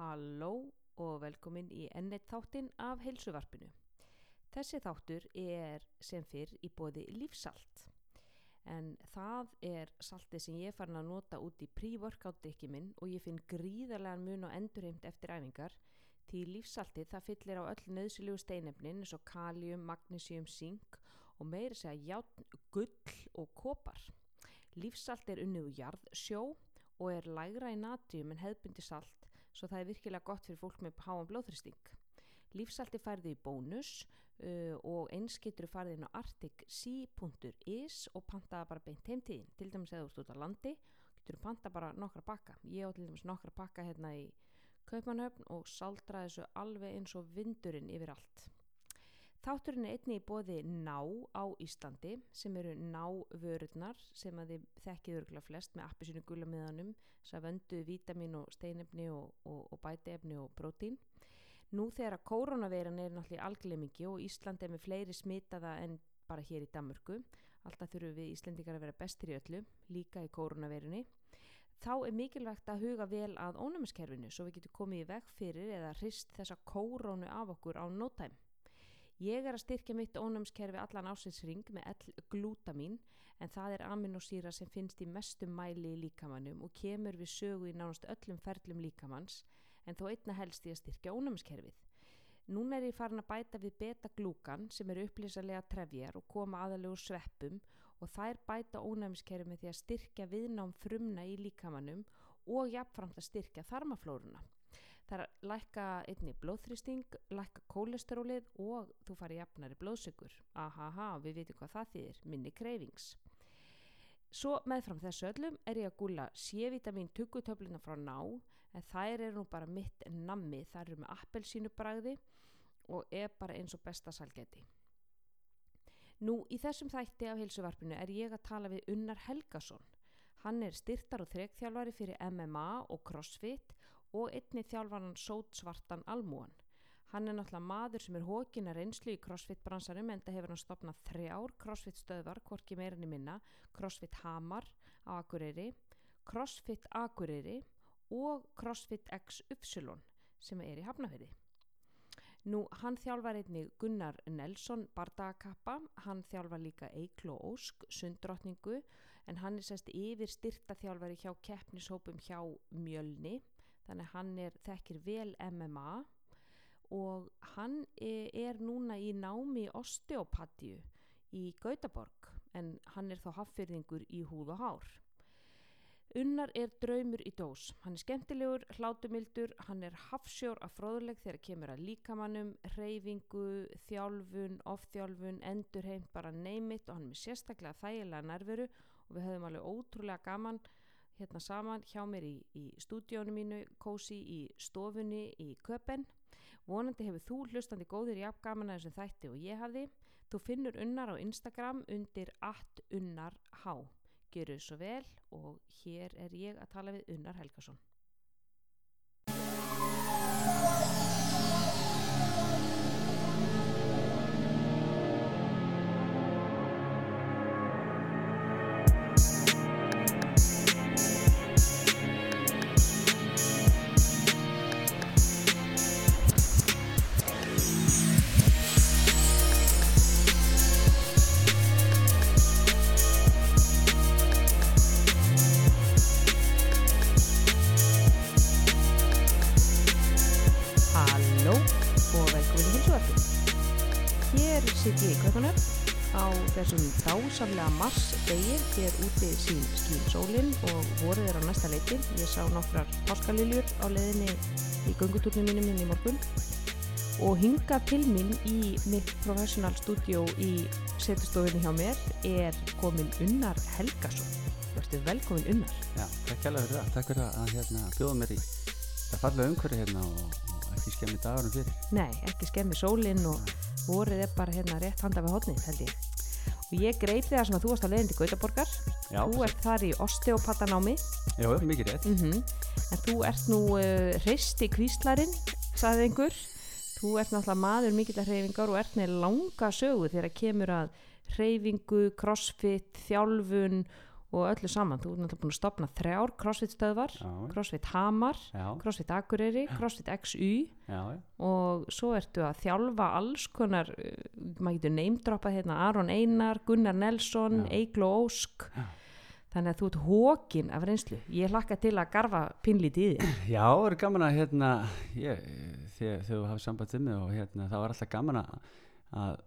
Halló og velkomin í ennett þáttinn af heilsuvarpinu. Þessi þáttur er sem fyrr í bóði lífsalt. En það er saltið sem ég farin að nota út í pre-workout drikki minn og ég finn gríðarlegan mun og endurheimt eftir æfingar því lífsaltið það fyllir á öll nöðsilegu steinefnin eins og kalium, magnesium, zink og meiri segja gull og kopar. Lífsalt er unnið úr jarðsjó og er lægra í natrium en hefðbundi salt svo það er virkilega gott fyrir fólk með háan blóðþristing. Lífsalti færði í bónus uh, og eins getur inn á arctic.is og pantaða bara beint heimtíðin. Til dæmis eða út á landi, getur panta bara nokkra bakka. Ég á til dæmis nokkra bakka hérna í Kaupmannhöfn og saldra þessu alveg eins og vindurinn yfir allt. Þátturinn er einni í bóði ná á Íslandi sem eru návörurnar sem að þið þekkið örgulega flest með appisinu gulamiðanum, þess að vöndu vítamin og steinefni og, og, og bæteefni og prótín. Nú þegar að koronaveiran er náttúrulega algleimingi og Ísland er með fleiri smitaða en bara hér í Danmörku, alltaf þurfum við Íslandingar að vera bestir í öllu, líka í koronaveirunni, þá er mikilvægt að huga vel að ónumiskerfinu svo við getum komið í veg fyrir eða hrist þessa koronu af okkur á nótæm. Ég er að styrkja mitt ónæmskerfi allan ásinsring með L-glútamín en það er aminosýra sem finnst í mestum mæli í líkamannum og kemur við sögu í nánast öllum ferlum líkamanns en þó einna helst í að styrkja ónæmskerfið. Núna er ég farin að bæta við beta-glúkan sem eru upplýsalega trefjar og koma aðalegur sveppum og þær bæta ónæmskerfi með því að styrkja viðnám frumna í líkamannum og jafnframt að styrkja þarmaflórunna. Það er lækka einni blóðþrýsting, lækka kólesterólið og þú fari jafnari blóðsökur. Ahaha, við veitum hvað það þýðir, minni kreyfings. Svo meðfram þessu öllum er ég að gúla C-vitamin tuggutöflina frá ná, en þær eru nú bara mitt nammi, þær eru með appelsínubræði og er bara eins og besta salgeti. Nú, í þessum þætti af heilsuvarpinu er ég að tala við Unnar Helgason. Hann er styrtar og þrekþjálfari fyrir MMA og CrossFit og einni þjálfaran sótsvartan almúan. Hann er náttúrulega maður sem er hókina reynslu í CrossFit bransarum en það hefur hann stopnað þrjár CrossFit stöðvar, hvorki meirinni minna, CrossFit Hamar á Akureyri, CrossFit Akureyri og CrossFit X Upsilon sem er í Hafnafjörði. Nú, hann þjálfar einni Gunnar Nelson bardagakappa, hann þjálfar líka Eiklo Ósk, sundrotningu, en hann er sérst yfir styrta þjálfari hjá keppnishópum hjá Mjölni þannig hann er, þekkir vel MMA og hann er, er núna í námi osteopatíu í Gautaborg en hann er þá haffyrðingur í húð og hár. Unnar er draumur í dós. Hann er skemmtilegur, hlátumildur, hann er hafsjór af fróðuleg þegar kemur að líkamannum, reyfingu, þjálfun, ofþjálfun, endurheimt, bara neymit og hann er sérstaklega þægilega nervuru og við höfum alveg ótrúlega gaman hérna saman hjá mér í, í stúdíónu mínu, kósi í stofunni í köpen. Vonandi hefur þú hlustandi góðir í afgamana þessum þætti og ég hafði. Þú finnur unnar á Instagram undir attunnarhá. Gjöru svo vel og hér er ég að tala við Unnar Helgason. Sá nokkrar páskaliljur á leðinni í gungutúrnum mínum inn í morgun. Og hinga til minn í mitt professional studio í setustofinni hjá mér er komin Unnar Helgason. Þú velkomin Unnar. Já, takk hjálpa fyrir það, takk fyrir að hérna, bjóða mér í það falla umhverju hérna og, og ekki skemmi dagurum fyrir. Nei, ekki skemmi sólinn og voruð er bara hérna rétt handa við hodnið held ég og ég greip þig að sem að þú varst á leiðin til Gautaborgar. Já, þú ert þar í osteopatanámi Já, mikið rétt. Mm -hmm. en þú ert nú uh, hristi kvíslarinn sagði einhver. Þú ert náttúrulega maður mikill að hreyfingar og ert með langa sögu þegar kemur að hreyfingu, crossfit, þjálfun og öllu saman, þú ert náttúrulega búin að stopna þrjár crossfit stöðvar, já, crossfit Hamar já, crossfit Akureyri, crossfit XU já, og svo ertu að þjálfa alls konar, uh, maður getur neymdroppað hérna Aron Einar, Gunnar Nelson Já. Eiglo Ósk. Þannig að þú ert hókin af reynslu. Ég hlakka til að garfa pinnlítið í þig Já, það er gaman að hérna, ég, þegar þegar þú hafið samband um mig og hérna, það var alltaf gaman að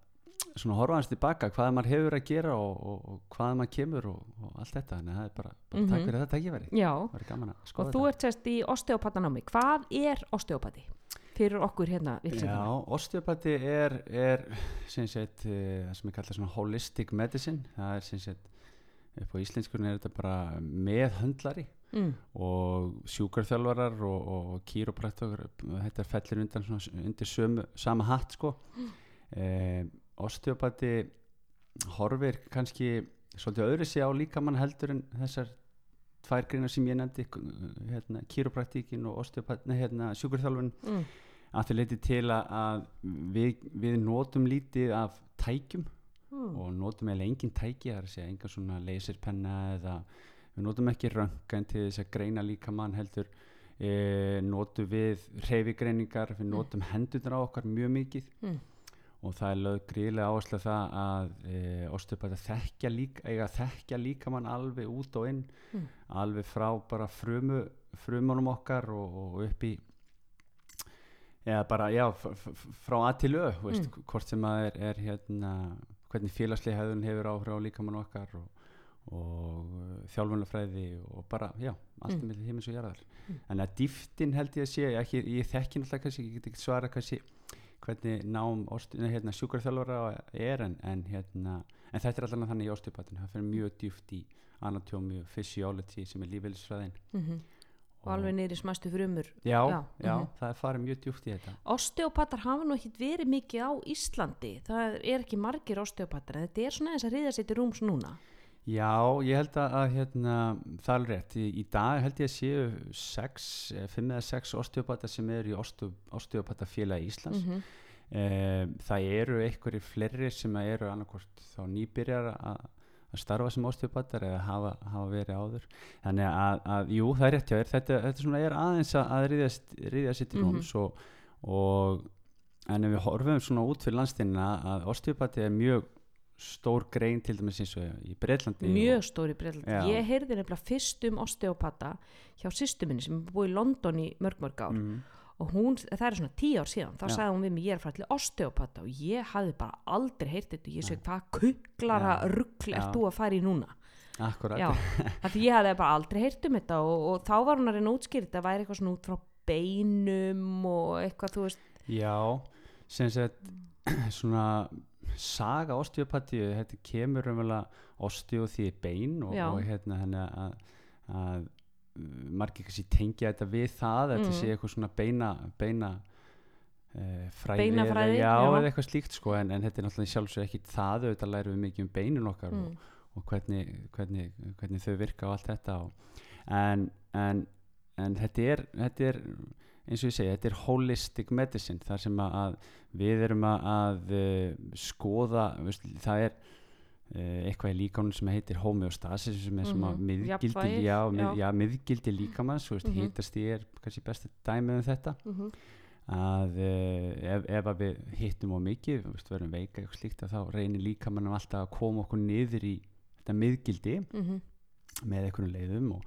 svona horfa hans tilbaka hvað maður hefur að gera og, og, og hvað maður kemur og, og allt þetta, þannig að það er bara, bara Mhm. takk fyrir þetta gaman að og þú ert sérst í osteopatanámi hvað er osteopati fyrir okkur hérna Já, osteopati er, er sagt, eh, það sem er kallað svona holistic medicine, það er sagt upp á íslenskurinn er þetta bara meðhöndlari Mm. og sjúkarþjálfarar og, og kýrópraktor þetta fellir undan svona, undir sömu, sama hatt sko. Eh, osteopati horfir kannski svolítið öðru sig á líkamann heldur en þessar tvær greinar sem ég nefndi hérna, kýrópraktíkin og osteopati, hérna, sjúkarþjálfun Mm. að þið leiti til að, við, við notum lítið af tækjum Mm. og notum eiginlega engin tæki það er að segja engan svona laserpenna eða við notum ekki röngan til þess að greina líka mann heldur e, notum við reyfigreiningar við notum hendurnar á okkar mjög mikið Mm. Og það er lög gríðlega áherslu það að e, osteopata þekkja líka eiga þekkja líka mann alveg út og inn Mm. alveg frá bara frumu frumunum okkar og, og upp í eða bara já frá að til ö veist, hvort sem að er, er hérna hvernig félagslega hefðun hefur áhrif á líkamann okkar og, og uh, þjálfunafræði og bara, já, allt Mm. milli heimins og jarðar en að dýftin held ég að sé ekki, ég þekki náttúrulega kannski, ég get ekki svara kannski hvernig nám hérna, sjúkarþjálfara er en, en hérna en þetta er allavega þannig í osteopatin það fyrir mjög dýft í anatómi physiology sem er lífeylisfræðin Mm og alveg niður í smæstu frumur. Já, Já, já, mhm. það er farið mjög djúpt í þetta. Osteopatar hafa nú ekkit verið mikið á Íslandi. Það er ekki margir osteopatar en þetta er svona eins að riða sér til rúms núna Já, ég held að, að hérna, það er rétt. Í, í dag held ég að séu sex, eh, fimm eða sex osteopata sem eru í osteo, osteopatafélagi Íslands. -hmm. Eh, það eru einhverjir fleiri sem eru annarkvort þá nýbyrjar að að starfa sem osteopatar eða hafa, hafa verið áður. Þannig að, að jú, það er rétt hjá þér. Þetta, þetta er aðeins að, riðja sitt í Mhm. rúms og, og en ef við horfum svona út fyrir landsteinina að osteopati er mjög stór grein til dæmis eins og í Breitlandi mjög stóri breyland Já. ég heyrði nefnilega fyrst um osteopata hjá sýstu minni sem er búið í London í mörg mörg ár. Mm, og hún, það er svona tíu ár síðan þá Já. sagði hún við mig ég er til osteopata og ég hafði bara aldrei heyrt þetta. Og ég segi hvað kugglara Já. ruggl ert þú að fara í núna? Akkurat. Já, ég hafði bara aldrei heyrt um þetta og, og þá var hún að reyna að útskýra þetta væri eitthvað svona út frá beinum og eitthvað þú veist. Já, sem sagt svona saga osteopatíu, þetta kemur umvel osteo því bein og, og hérna henni að, að uh, margir kannski tengja þetta við það, þetta Mm. sé eitthvað svona beina beina uh, fræði, eða, já, já. eða eitthvað slíkt sko, en, en þetta er náttúrulega sjálfsög ekki það, auðvitað lærum við mikið um beinin okkar og, mm, og hvernig, hvernig, hvernig þau virka og allt þetta og, en, en, en þetta er, þetta er eins og ég segi, þetta er holistic medicine þar sem að, við erum að, að uh, skoða veist, það er uh, eitthvað í líkánum sem heitir homeostasis sem er sem að Mhm, miðgildi, líkamanns veist, Mhm. hitast í er kannski besta dæmið um þetta mm að uh, ef, ef að við hittum á mikið, veist, verðum veika eitthvað slíkt þá reynir líkamannum alltaf að koma okkur niður í þetta miðgildi -hmm. með einhvern leiðum og,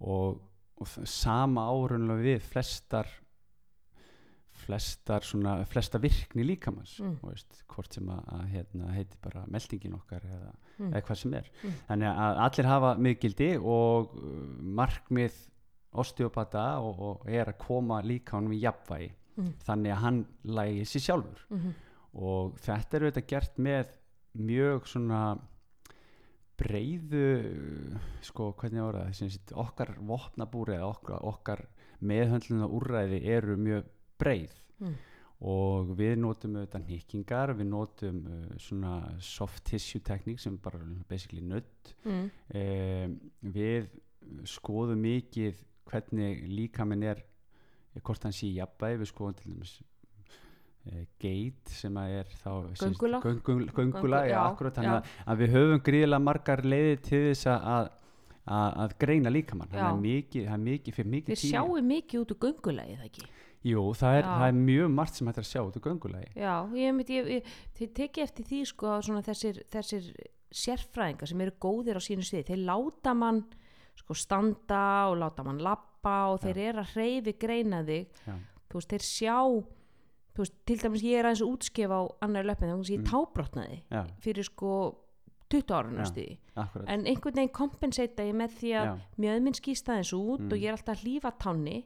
og, og sama árunlega við flestar flestar svona flesta virkni líkamanns Mm. veist, hvort sem að, að hérna, heiti bara meldingin okkar eða, Mm. eða hvað sem er Mm. þannig að allir hafa miðgildi og uh, markmið osteopata og, og er að koma líkanum í jafnvægi Mm. þannig að hann lægi sér sjálfur -hmm. og þetta er auðvitað gert með mjög svona breyðu sko hvernig var það sagt, okkar vopnabúri eða okkar, okkar meðhöndluna úrræði eru mjög breyð Mm. og við notum auðvitað nýkingar við notum uh, svona soft tissue tekník sem er bara basically nutt Mm. eh, við skoðum mikið hvernig líkaminn er eh, hvort hann sé í jafnvægi við skoðum til dæmis geit sem að er þá sem sagt, Göngulag. göngul, göngula, Göngu- já, já, akkurat já. að, að við höfum gríðilega margar leiðir til þess að, að greina líkamann. Það er mikið, það er mikið, fyrir mikið Þið sjáu mikið út úr göngulagi það ekki? Jú, það er, það er mjög margt sem hægt er að sjá út úr göngulagi. Já, ég myndi, ég, ég, þið tekið eftir því sko að svona þessir, þessir sérfræðingar sem eru góðir á sínu svið, þeir láta mann sko standa og láta mann lappa og þeir eru að hreyfi greina þig, þú veist, þeir sjá veist, til dæmis ég er aðeins að útskrifa á annar þannig að ég Mm. tábrotnaði Já, fyrir sko 20 ára akkurat. En einhvern veginn kompensata ég með því að Já, mjög minn skýst aðeins út Mm. og ég er alltaf að hlýfa tánni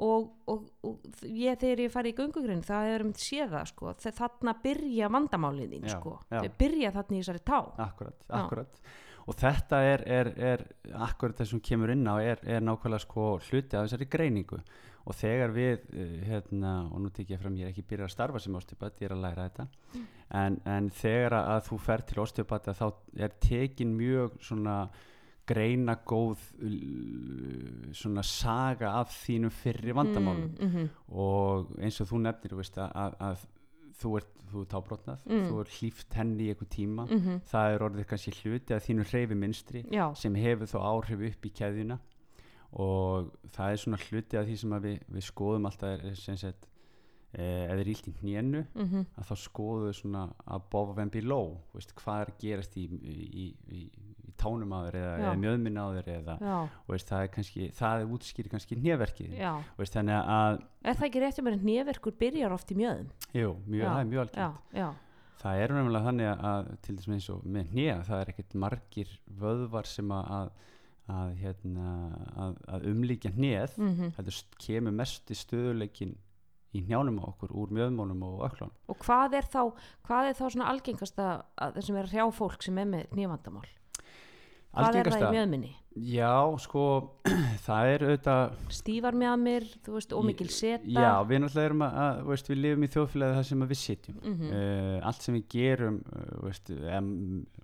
og, og, og ég þegar ég fari í göngugrein það hefur um séð það sko. Þa- þarna byrja vandamálið þín sko. já. þau byrja þarna í þessari tá. Akkurat, akkurat. Og þetta er, er, er akkurat það sem kemur inn á er, er nákvæmlega sko hluti af þessari greiningu og þegar við uh, hérna, og nú tek ég fram, ég er ekki byrjað að starfa sem osteopat, ég er að læra þetta. En, en þegar að, að þú fer til osteopata þá er tekin mjög svona greina góð svona saga af þínum fyrri vandamálum. Mm, mm, og eins og þú nefnir þú veist, að, að, að þú ert þú ert tábrotnað, Mm. þú ert hlýft henni í einhver tíma. Mm, það er orðið kannski hluti af þínu hreyfi minstri já, sem hefur þó áhrif upp í keðjuna og það er svona hluti af því sem að við, við skoðum alltaf er, sem sagt eh, ef það er illt í hnénu mm, að þá skoðum við svona above and below veist, hvað er að gerast í, í, í, í tánum á þér eða, Já. eða mjöðminn á þér eða veist, það er kannski, það er útskýri kannski hnéverkið. Veist, þannig að, er það ekki rétt um að nýjaverkur byrjar oft í mjöðum jú, mjög, Já, það er mjög já, Það er nefnilega þannig að, að til þess og með hnýja það er ekkert margir vöðvar sem að, að, að, hérna, að, að umlíkja hnýð mm þetta st- kemur mest í stöðuleikin í hnjánum á okkur úr mjöðmónum og öklun og hvað er þá hvað er þá svona algengasta að, það sem er að hrjá fólk sem er með nýjavandamál hvað er það í mjöðminni Já, sko það er auðvitað stífar með mér, þú veist, ómikil seta Já, við náttúrulega erum að, að veist, við lifum í þjóðfélagi það sem að við sitjum Mhm. uh, allt sem við gerum uh, veist, em,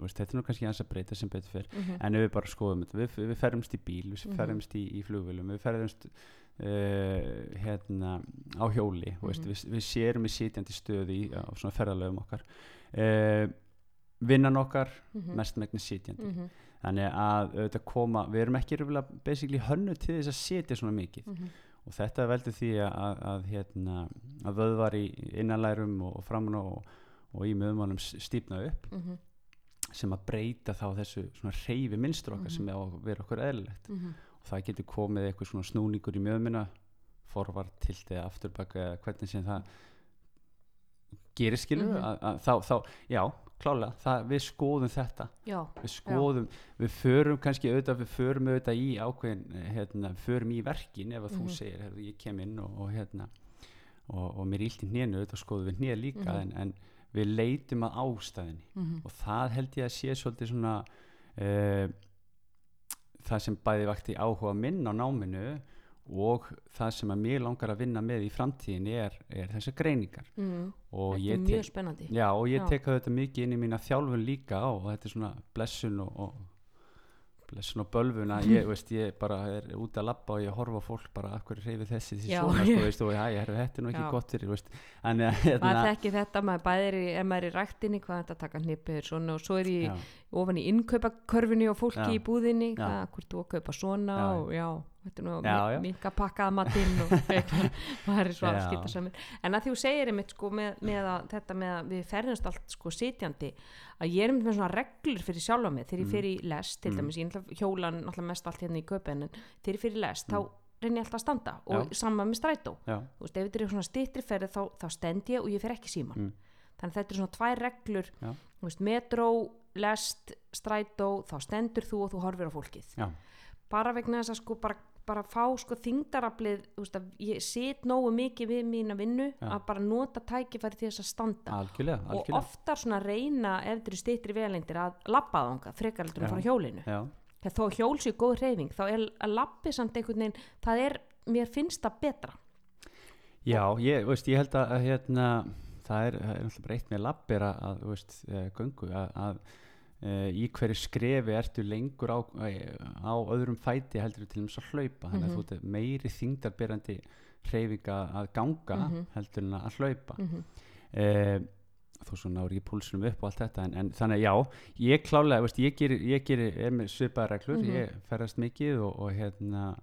veist, þetta er nú kannski hans að breyta sem betur fyrr Mhm. en ef við bara skoðum þetta, við, við ferðumst í bíl við Mhm. ferðumst í, í flugvölum við ferðumst uh, hérna á hjóli mm veist, Mhm. við, við sérum í sitjandi stöðu í, á svona ferðalöfum okkar vinnan okkar Mhm. mest megnis sitjandi Mhm, þannig að auðvitað koma, við erum ekki röfulega basically hönnu til þess að sitja svona mikið mhm, og þetta veldur því að, að, að, hérna, að vöðvar í innanlærum og, og framan og, og í möðumálum stípna upp mhm, sem að breyta þá þessu svona reyfi minnstur okkar Mhm. sem er að vera okkur eðlilegt mhm. og það getur komið eitthvað svona snúningur í möðumina forvart, tilti, afturbaka eða hvernig sem það gerir skilur Mhm. að, að, þá, þá, já, klálega það, við skoðum þetta já, við skoðum, við förum kannski auðvitað, við förum auðvitað í ákveðin hérna, förum í verkin ef að Mhm. þú segir, herðu, ég kem inn og, og hérna og, og mér er illt í hnénu auðvitað skoðum við hnéð líka Mhm. en, en við leitum að ástæðinni mhm, og það held ég að sé svolítið svona uh, það sem bæði vakti áhuga minn á náminu og það sem að mér langar að vinna með í framtíðin er, er þessar greiningar. Og þetta er tek mjög spennandi. Já, og ég tek þetta mikið inn í mína þjálfun líka og þetta er svona blessun og, og blessun og bölvun að ég, veist, ég bara er út að labba og ég horfa fólk bara af hverju reyfi þessi því Já. svona, sko, veist, og já, ég herfi þetta er nú ekki Já. gott fyrir, hérna, maður þekki þetta, maður bæðir ef maður er í ræktinni hvað þetta taka hnipið svona og svo er ég ofan í innkaupakörfunni og fólki í búðinni hvað, hvort þú að kaupa svona og já, þetta er nú Já, já. minka pakkað matinn og maður er svo Já. skiptasamir en að því þú segir einmitt sko með, með að, þetta með að við ferðumst allt sko sitjandi að ég er einmitt með svona reglur fyrir sjálfa mig þegar ég Mm. fer í lest til Mm. dæmis, ég náttúrulega hjóla náttúrulega mest allt hérna í köpen en þegar ég fer í lest Mm. þá reyni ég alltaf að standa og Já. sama með strætó já, þú veist, ef þetta er svona styttri ferði þá, þá stend ég og ég fer ekki síman Mm. þannig að þetta er svona tvær reglur veist, metró, lest strætó, þá stendur þú og þú horfir á fólkið já, bara vegna þess að sko bara, bara fá sko þingdaraflið þú veist ég sit nógu mikið við mína vinnu Já. að bara nota tækifæri til þess að standa. Algjörlega, og algjörlega. oftar svona reyna ef þetta eru styttri velendir að labba þanga frekar heldur en Já. fara á hjólinu. Já, þegar þó hjól sér góð reyfing þá er að labbi samt einhvern veginn það er, mér finnst það betra. Já, ég, veist, ég held að, hérna, það er, það er náttúrulega breytt með labbir að, að veist, eh, göngu að, að Uh, í hverju skrefi ertu lengur á, á öðrum fæti heldur til þess að hlaupa þannig að Mhm. þú ert meiri þingdarberandi hreyfinga að ganga Mhm. heldur en að hlaupa mm -hmm. uh, þó svo nári ég púlsunum upp og allt þetta en, en þannig já, ég klálega veist, ég gerir, ég gerir, er með svipaða reglur Mhm. ég ferðast mikið og, og hérna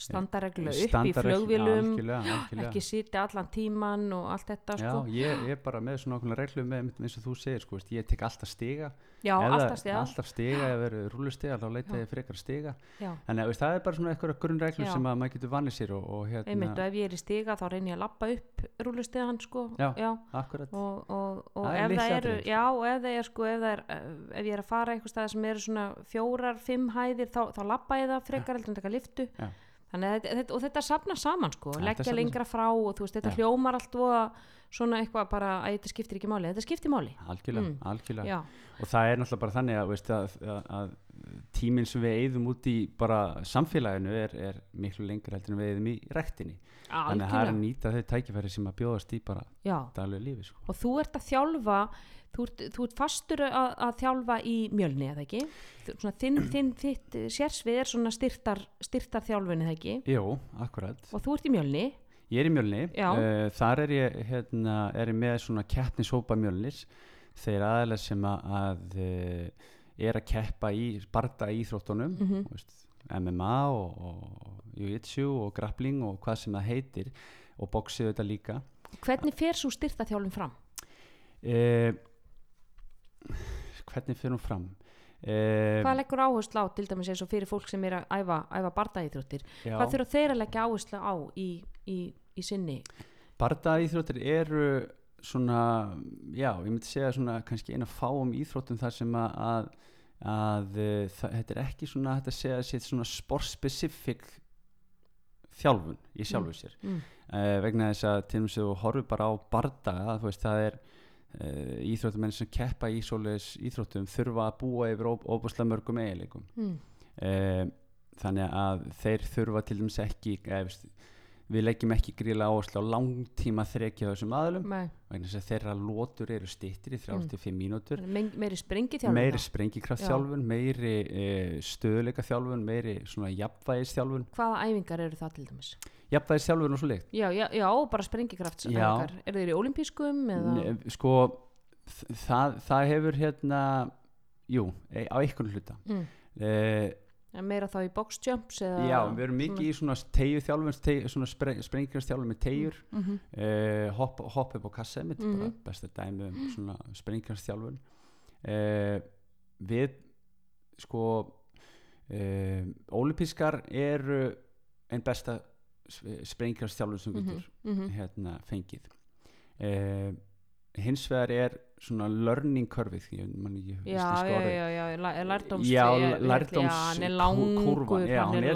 standa reglulega upp í algjörlega. ekki sitja allan tíman og allt þetta Já, sko. ég ég er bara með svona okkur reglu með eins og þú segir, sko, ég tek alltaf stiga já, það- alltaf stiga alltaf stiga, ef verður rúlustiga þá leita ég frekar stiga að veist, það er bara svona eitthvað grunnreglur Já. sem að maður getur vanið sér og, og einmitt og hérna, ef ég er í stiga þá reynir ég að lappa upp rúlustegan sko. Já. akkurat og, og, og Það ef það eru sko. já, og ef það er sko ef, það eh, ef ég er að fara eitthvað stað sem eru svona fjórar, fimm hæðir þá, þá lappa ég það frekar heldur en taka liftu Já. Þannig að þetta, þetta, og þetta safna saman sko, leggja lengra frá og þú veist, þetta Já. hljómar allt og svona eitthvað bara að þetta skiptir ekki máli þetta skiptir máli algjörlega, Mm. algjörlega. og það er náttúrulega bara þannig að, veist, að, að, að tíminn sem við eigðum út í bara samfélaginu er, er miklu lengur heldur en við eigðum í rektinni þannig að það er að algjörlega nýta þau tækifæri sem að bjóðast í bara já, daglegu lífi sko. og þú ert að þjálfa þú ert, þú ert fastur að, að þjálfa í mjölni eða ekki? Svona þinn, þinn þitt eh, sérsvið er svona styrtar, styrtar þjálfun eða ekki? Jú, akkurat. Og þú ert í mjölni? Ég er í mjölni, uh, þar er ég, hérna, er ég með svona keppnishópa mjölnis. Þeir aðeins sem að, að uh, er að keppa í barda íþróttunum Mhm. veist, MMA og, og Jiu-Jitsu og grappling og hvað sem það heitir. Og boxið þetta líka. Hvernig fer svo styrta þjálfun fram? uh, Hvernig fyrir hún fram? Uh, hvað leggur áherslu á til dæmis eins og fyrir fólk sem er að æfa, æfa bardaíþróttir? Hvað þurfa þeir að leggja áherslu á í, í, í sinni? Barda íþróttir eru svona, já, ég myndi segja svona kannski eina fáum íþróttum þar sem að, að, að uh, það, þetta er ekki svona að segja sér svona sport-specific þjálfun í sjálfu sér. Mm. uh, vegna þess að til og með þú horfir bara á bardaga þú veist það er íþróttumenn sem keppa í svoleiðis íþróttum þurfa að búa yfir óbúslega mörgum eiginleikum. Mm. uh, þannig að þeir þurfa til dæmis ekki eða, veist, við leggjum ekki gríla áherslu á langtíma þrekja þessum aðlum vegna þess að þeirra lótur eru stýttir í 35 mínútur. Me- meiri springi þjálfun meiri sprengikraftþjálfun meiri e, stöðuleika þjálfun meiri svona jafnvægisþjálfun. Hvaða æfingar eru það til dæmis? Jafnvægisþjálfun og svo leikt já, já, já bara sprengikraft eru þeir í olimpískum eða? Sko það, það hefur hérna jú, e, á einhvern hluta. Mm. En meira þá í box jumps eða? Já, við erum mikið í svona tegju þjálfun teg, svona spre, sprengikraftþjálfun með tegjur mm -hmm. uh, hopp, hopp upp á kassa mitt bara Mhm. besta dæmi um svona sprengjastjálfun uh, við sko uh, ólipískar eru einn besta sprengjastjálfun sem getur Mhm. hérna fengið. Uh, hins vegar er svona learning ekki já, já, já, já, lærdóms Já, lærdóms já, hann er hann er langur.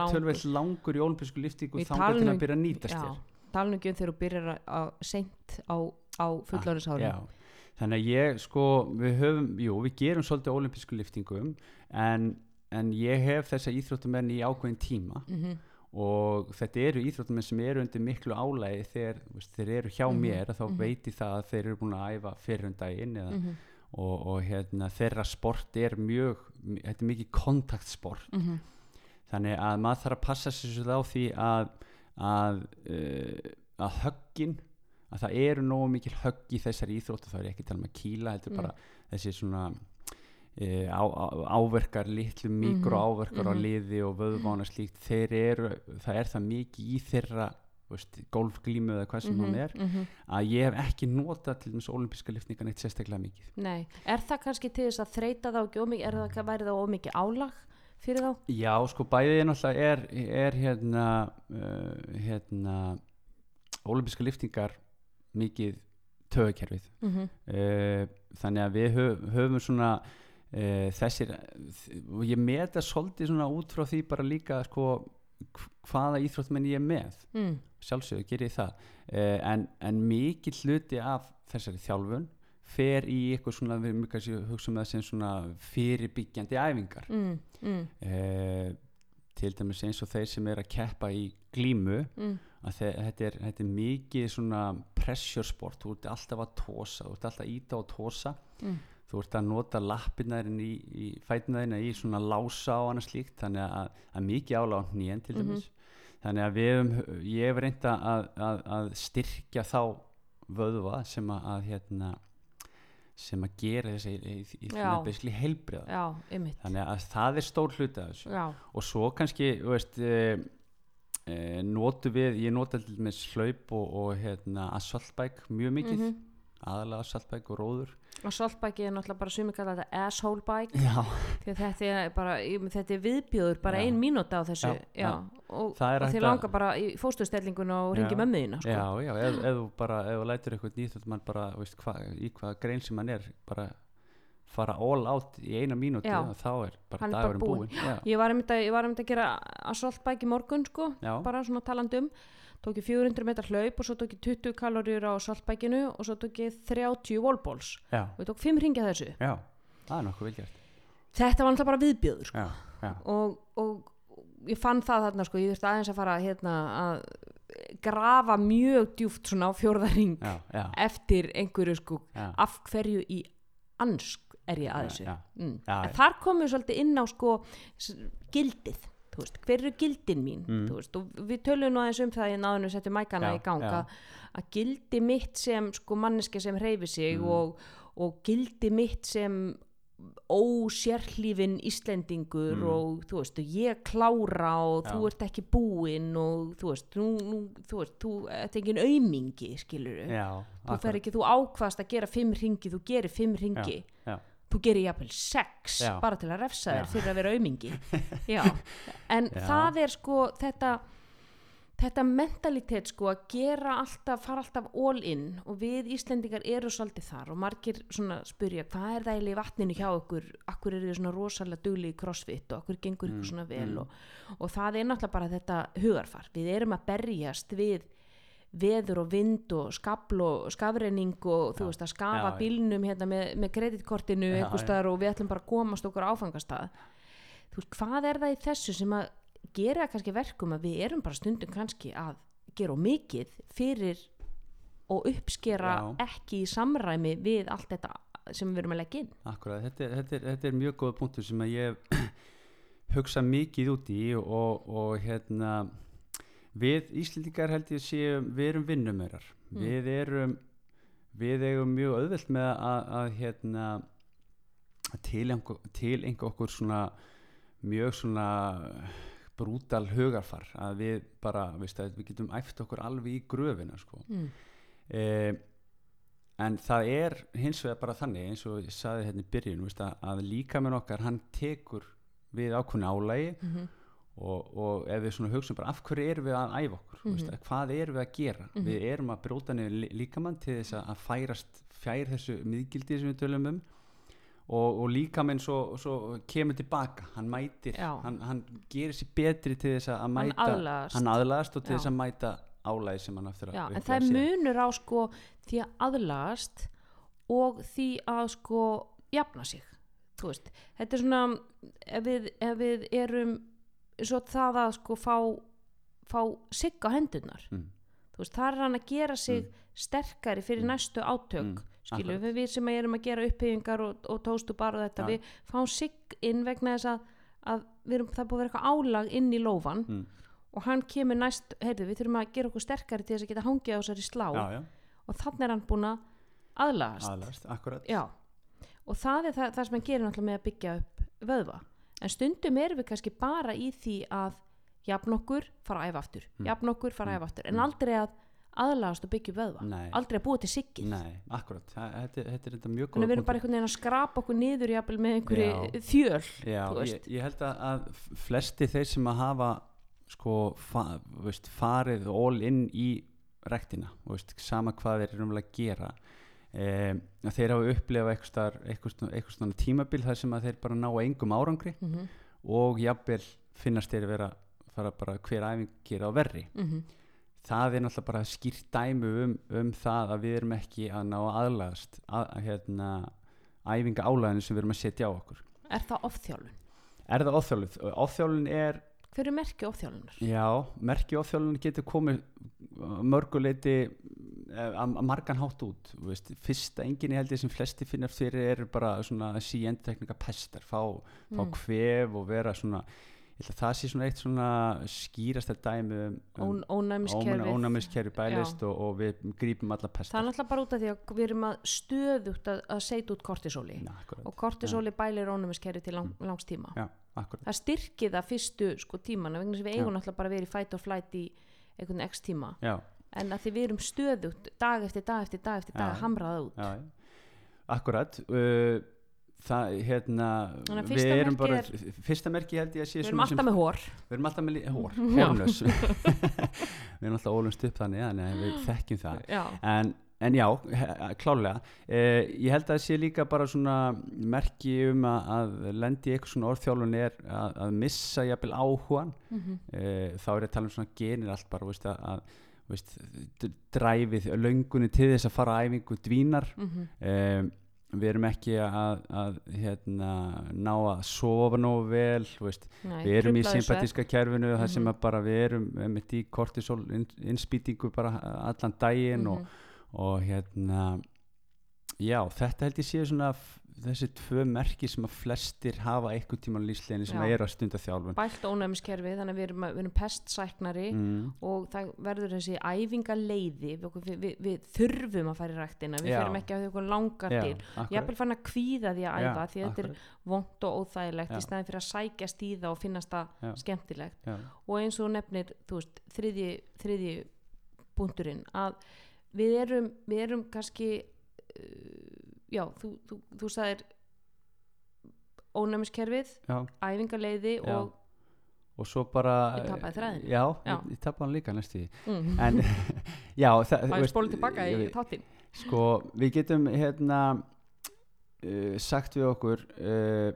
í olimpísku liftingu þangar talum til um- að byrja að nýtast þér tala nú ekki um þegar þú byrjar að- seint á, á fullorðinsári Já, þannig að ég sko, við höfum, jú, við gerum svolítið olimpísku liftingum en, en ég hef þessa íþróttumenn í ákveðin tíma. Mm og þetta eru íþróttumenn sem eru undir miklu álægi þegar veist, þeir eru hjá Mhm, mér þá mhm. veit ég það að þeir eru búin að æfa fyrir um daginn eða, -hmm. og, og hérna, þeirra sport er mjög, þetta er mikið kontaktsport Mm þannig að maður þarf að passa sér svolítið á því að að, uh, að höggin að það eru nógu mikil högg í þessari íþróttu þá er ekki tala um að kýla heldur Mm. bara þessi svona uh, á, á, áverkar litlu mikro áverkar á mhm. liði og vöðvána slíkt þeir eru, það er það mikið í þeirra golfglímu eða hvað sem hún er -hmm. að ég hef ekki notað til þess olimpíska liftningan eitt sérstaklega mikið Nei, er það kannski til þess að þreita þá ekki ómikið, er það væri það ómikið álag fyrir þá? Já, sko bæðið er náttúrulega er, er hérna, uh, hérna olimpíska liftingar mikið tögakerfið Mm -hmm. uh, þannig að við höf, höfum svona uh, þessir og ég meta svolítið svona út frá því bara líka sko hv- hvaða íþróttmenn ég er með mm. sjálfsögur ger ég það uh, en, en mikið hluti af þessari þjálfun fer í eitthvað svona við erum kannski að hugsa um það sem svona fyrirbyggjandi æfingar Mm. Mm. uh, til dæmis eins og þeir sem er að keppa í glímu Mm. að þe- þetta er, þetta er mikið svona pressure sport, þú ert alltaf að tósa þú ert alltaf að íta og tósa Mm. Þú ert að nota lappirnaðin í, í fætnaðina í svona lása og annað slíkt þannig að, að mikið ála á hnén til dæmis. Þannig að við ég hef reynda að, að, að styrkja þá vöðva sem að, hérna sem að gera þessi í, í, Já. basically heilbriða þannig að það er stór já, og svo kannski veist e, e, notu við, ég nota til með slaup og, og hérna assaultbike mjög mikið, Mhm. Aðalega assaultbike og róður. Og saltbæki er náttúrulega bara sumi kalla þetta asshole bike. Já, því að þetta er bara, þetta er viðbjóður bara Já. ein mínúta á þessu. Já, já, og, og þið langar bara í fóstustellingun og ringi mömmuðina sko. já, já ef, ef þú bara, ef þú lætur eitthvað nýtt mann bara, veist, hva, í hvaða grein sem hann er bara fara all out í eina mínúti og þá er bara dagurinn búinn. já, ég var var einmitt að gera assault bike í morgun sko, bara svona talandi um tók ég 400 metrar hlaup og svo tók ég 20 kaloríur á saltbækinu og svo tók ég 30 wallballs. Já, og ég tók 5 ringja þessu. Já það er nokkuð vel gert. Þetta var alltaf bara viðbjóður sko. og, og ég fann það þarna sko, ég þurfti aðeins að fara hérna að grafa mjög djúft svona á já, eftir einhverju sko. Af hverju í ansk er ég að Já, þessu? já. mm. En þar komum við svolítið inn á sko gildið veist, hver eru gildin mín Mm. veist, og við tölum nú aðeins um það í náðinu settum mækana Já, í gang já. að, að gildi mitt sem sko manneski sem reyfi sig Mm. og, og gildi mitt sem ósérhlífin Íslendingur Mm. og þú veist, og ég klára og Já. þú ert ekki búinn og þú veist, nú, nú, þú veist, þú ert engin aumingi, skilur já þú fer ekki, þú ákvast að gera fimm ringi, þú gerir fimm ringi já, þú gerir jafnvel sex Já. bara til að refsa þér fyrir að vera aumingi. En það er sko þetta þetta mentalitet sko að gera alltaf, fara alltaf all in og við Íslendingar eru svolítið þar og margir svona spyrja hvað er það í vatninu hjá okkur? Akkur eru þið svona rosalega dugli í crossfit og akkur gengur ykkur Mm, svona vel? mm. og, og það er náttúrulega bara þetta hugarfar. Við erum að berjast við veður og vind og skabl og skafrenning og þú veist að skafa Já, bílnum hérna með, með kreditkortinu Já, einhver já. og við ætlum bara að komast okkur áfangastað. Þú veist, hvað er það í þessu sem að gera kannski verkum að við erum bara stundum kannski að gera mikið fyrir og uppskera ekki í samræmi við allt þetta sem við erum að leggja inn? Akkurat, þetta, þetta, er, þetta er mjög góð punktur sem að ég hugsa mikið út í og, og hérna við Íslendingar held ég séum við erum vinnumörar Mm. við erum við eigum mjög auðvelt með að, að hérna tilenga til okkur svona mjög svona brútal hugarfar að við bara, veist, að við getum æft okkur alveg í gröfina sko mm. eh, en það er hins vegar bara þannig eins og ég saði hérna í byrjun veist, að, að líka með okkar hann tekur við ákveðni álægi Mm og, og ef við svona hugsaum bara af hverju erum við að æfa okkur? Mm Mhm. hvað erum við að gera? Mhm. við erum að bróta niður lí- líkamann til þess að færast fjær þessu miðgildi sem við tölum um. Og, og líkamann svo, svo kemur tilbaka hann mætir, hann, hann gerir sér betri til þess að hann mæta aðlagast. hann aðlagast og til Já. þess að mæta álægi sem hann aftur að Já, en það er munur á sko því að aðlagast og því að sko jafna sig. Veist, þetta er svona ef við, ef við erum svo það að sko fá fá sigg á hendunar Mm. veist, það er hann að gera sig sterkari fyrir Mm. næstu átök Mm, skilju, við, sem erum að gera uppheyfingar og, og tóstu bara og þetta, Já. við fáum sigg inn vegna þess að, að við erum, það búið að vera eitthvað álag inn í lófan Mm. og hann kemur næst, heyrðu, við þurfum að gera okkur sterkari til þess að geta hangið á þessari slá já, já, og þannig er hann búin að akkurat. Já, og það er það, það sem hann gerir náttúrulega með að byggja upp vöðva en stundum erum við kannski bara í því að jafn okkur fara að æfa aftur Mm. jafn okkur fara að æfa aftur en Mm. aldrei að aðlagast og byggja vöðva Nei. aldrei að búa til siggið Nei, akkurat, þetta, þetta er þetta mjög góð þannig við erum bara einhvern veginn að skrapa okkur niður jafnvel með einhverju Já. þjöl Já, ég, ég held að flesti þeir sem að hafa sko fa, veist, farið all in í rektina, veist, sama hvað þeir eru umlega að gera um, að þeir hafa upplifað eitthvað, eitthvað, eitthvað svona tímabil þar sem að þeir bara ná engum árangri mm -hmm. og jafnvel finnast þeir vera fara bara hver æfing gera á verri það er náttúrulega bara skýrt dæmi um, um það að við erum ekki að ná að aðlagast að, að, hérna, æfinga álæðinu sem við erum að setja á okkur er það ofþjálun? Er það ofþjálun? Ofþjálun er, hver er merki ofþjálunar? já, merki ofþjálun getur komið mörguleiti að að margan hátt út veist, fyrsta enginni held ég sem flesti finnar fyrir er bara svona síendteknika pestar fá, fá Mm. kvef og vera svona ég held að það sé svona eitt svona skýrasta dæmi um, um ónæmiskerfi bælist og, og við grípum alla það er pestar náttúrulega bara út af því að við erum að stöðugt að, að setja út kortisóli. Akkurat, og kortisóli bælir ónæmiskerfið til lang, langs tíma. Já, akkurat. Það styrkir það fyrstu sko tímana vegna að við eigum náttúrulega bara að vera í fight or flight í einhvern x tíma. Já, en að því við erum stöðugt dag eftir dag eftir dag eftir dag að hamra það út. Já, akkurat uh, það, hérna við erum bara, merki fyrsta merki held ég að sé við erum svona sem- alltaf með hór við erum alltaf með hór, Já. hórnös við erum alltaf ólumst upp þannig þannig við þekkjum það. Já, en, en já, klálega eh, ég held að það sé líka bara svona merki um að, að lendi eitthvað svona orðþjálfun er að, að missa jafnvel áhugan mm eh, þá er ég að tala um svona genir allt bara veist, að veist, dræfið löngunni til þess að fara æfingu dvínar -hmm. um, við erum ekki að, að hérna, ná að sofa nógu vel veist, Nei, við erum í sympatíska kerfinu þar sem Mhm. að bara við erum einmitt í kortisol inn, innspýtingu bara allan daginn og, Mhm. og hérna já, þetta held ég séu svona þessi tvö merki sem að flestir hafa einhvern tíma á lífsleginni sem Já. eru að stunda þjálfun bælt ónæmiskerfi þannig að við erum, við erum pestsæknari mm, og það verður þessi æfingaleiði við, við, við, þurfum að fara í ræktina við Já. förum ekki að því okkur langar til ég er bara fann að kvíða því að æfa því að þetta er vond og óþægilegt Já. í staðin fyrir að sækjast í það og finnast það Já. skemmtilegt já, og eins og nefnir þú veist, þriðji, þriðji punkturinn að við erum, við erum kannski uh, já, þú, þú, þú sagðir ónæmiskerfið, Já. og og svo bara Ég tapaði þræðinum. já, Já. ég, ég tapaði hann líka næstu mm, en já, það, er spólið tilbaka í þáttinn. Sko, við getum hérna uh, sagt við okkur uh,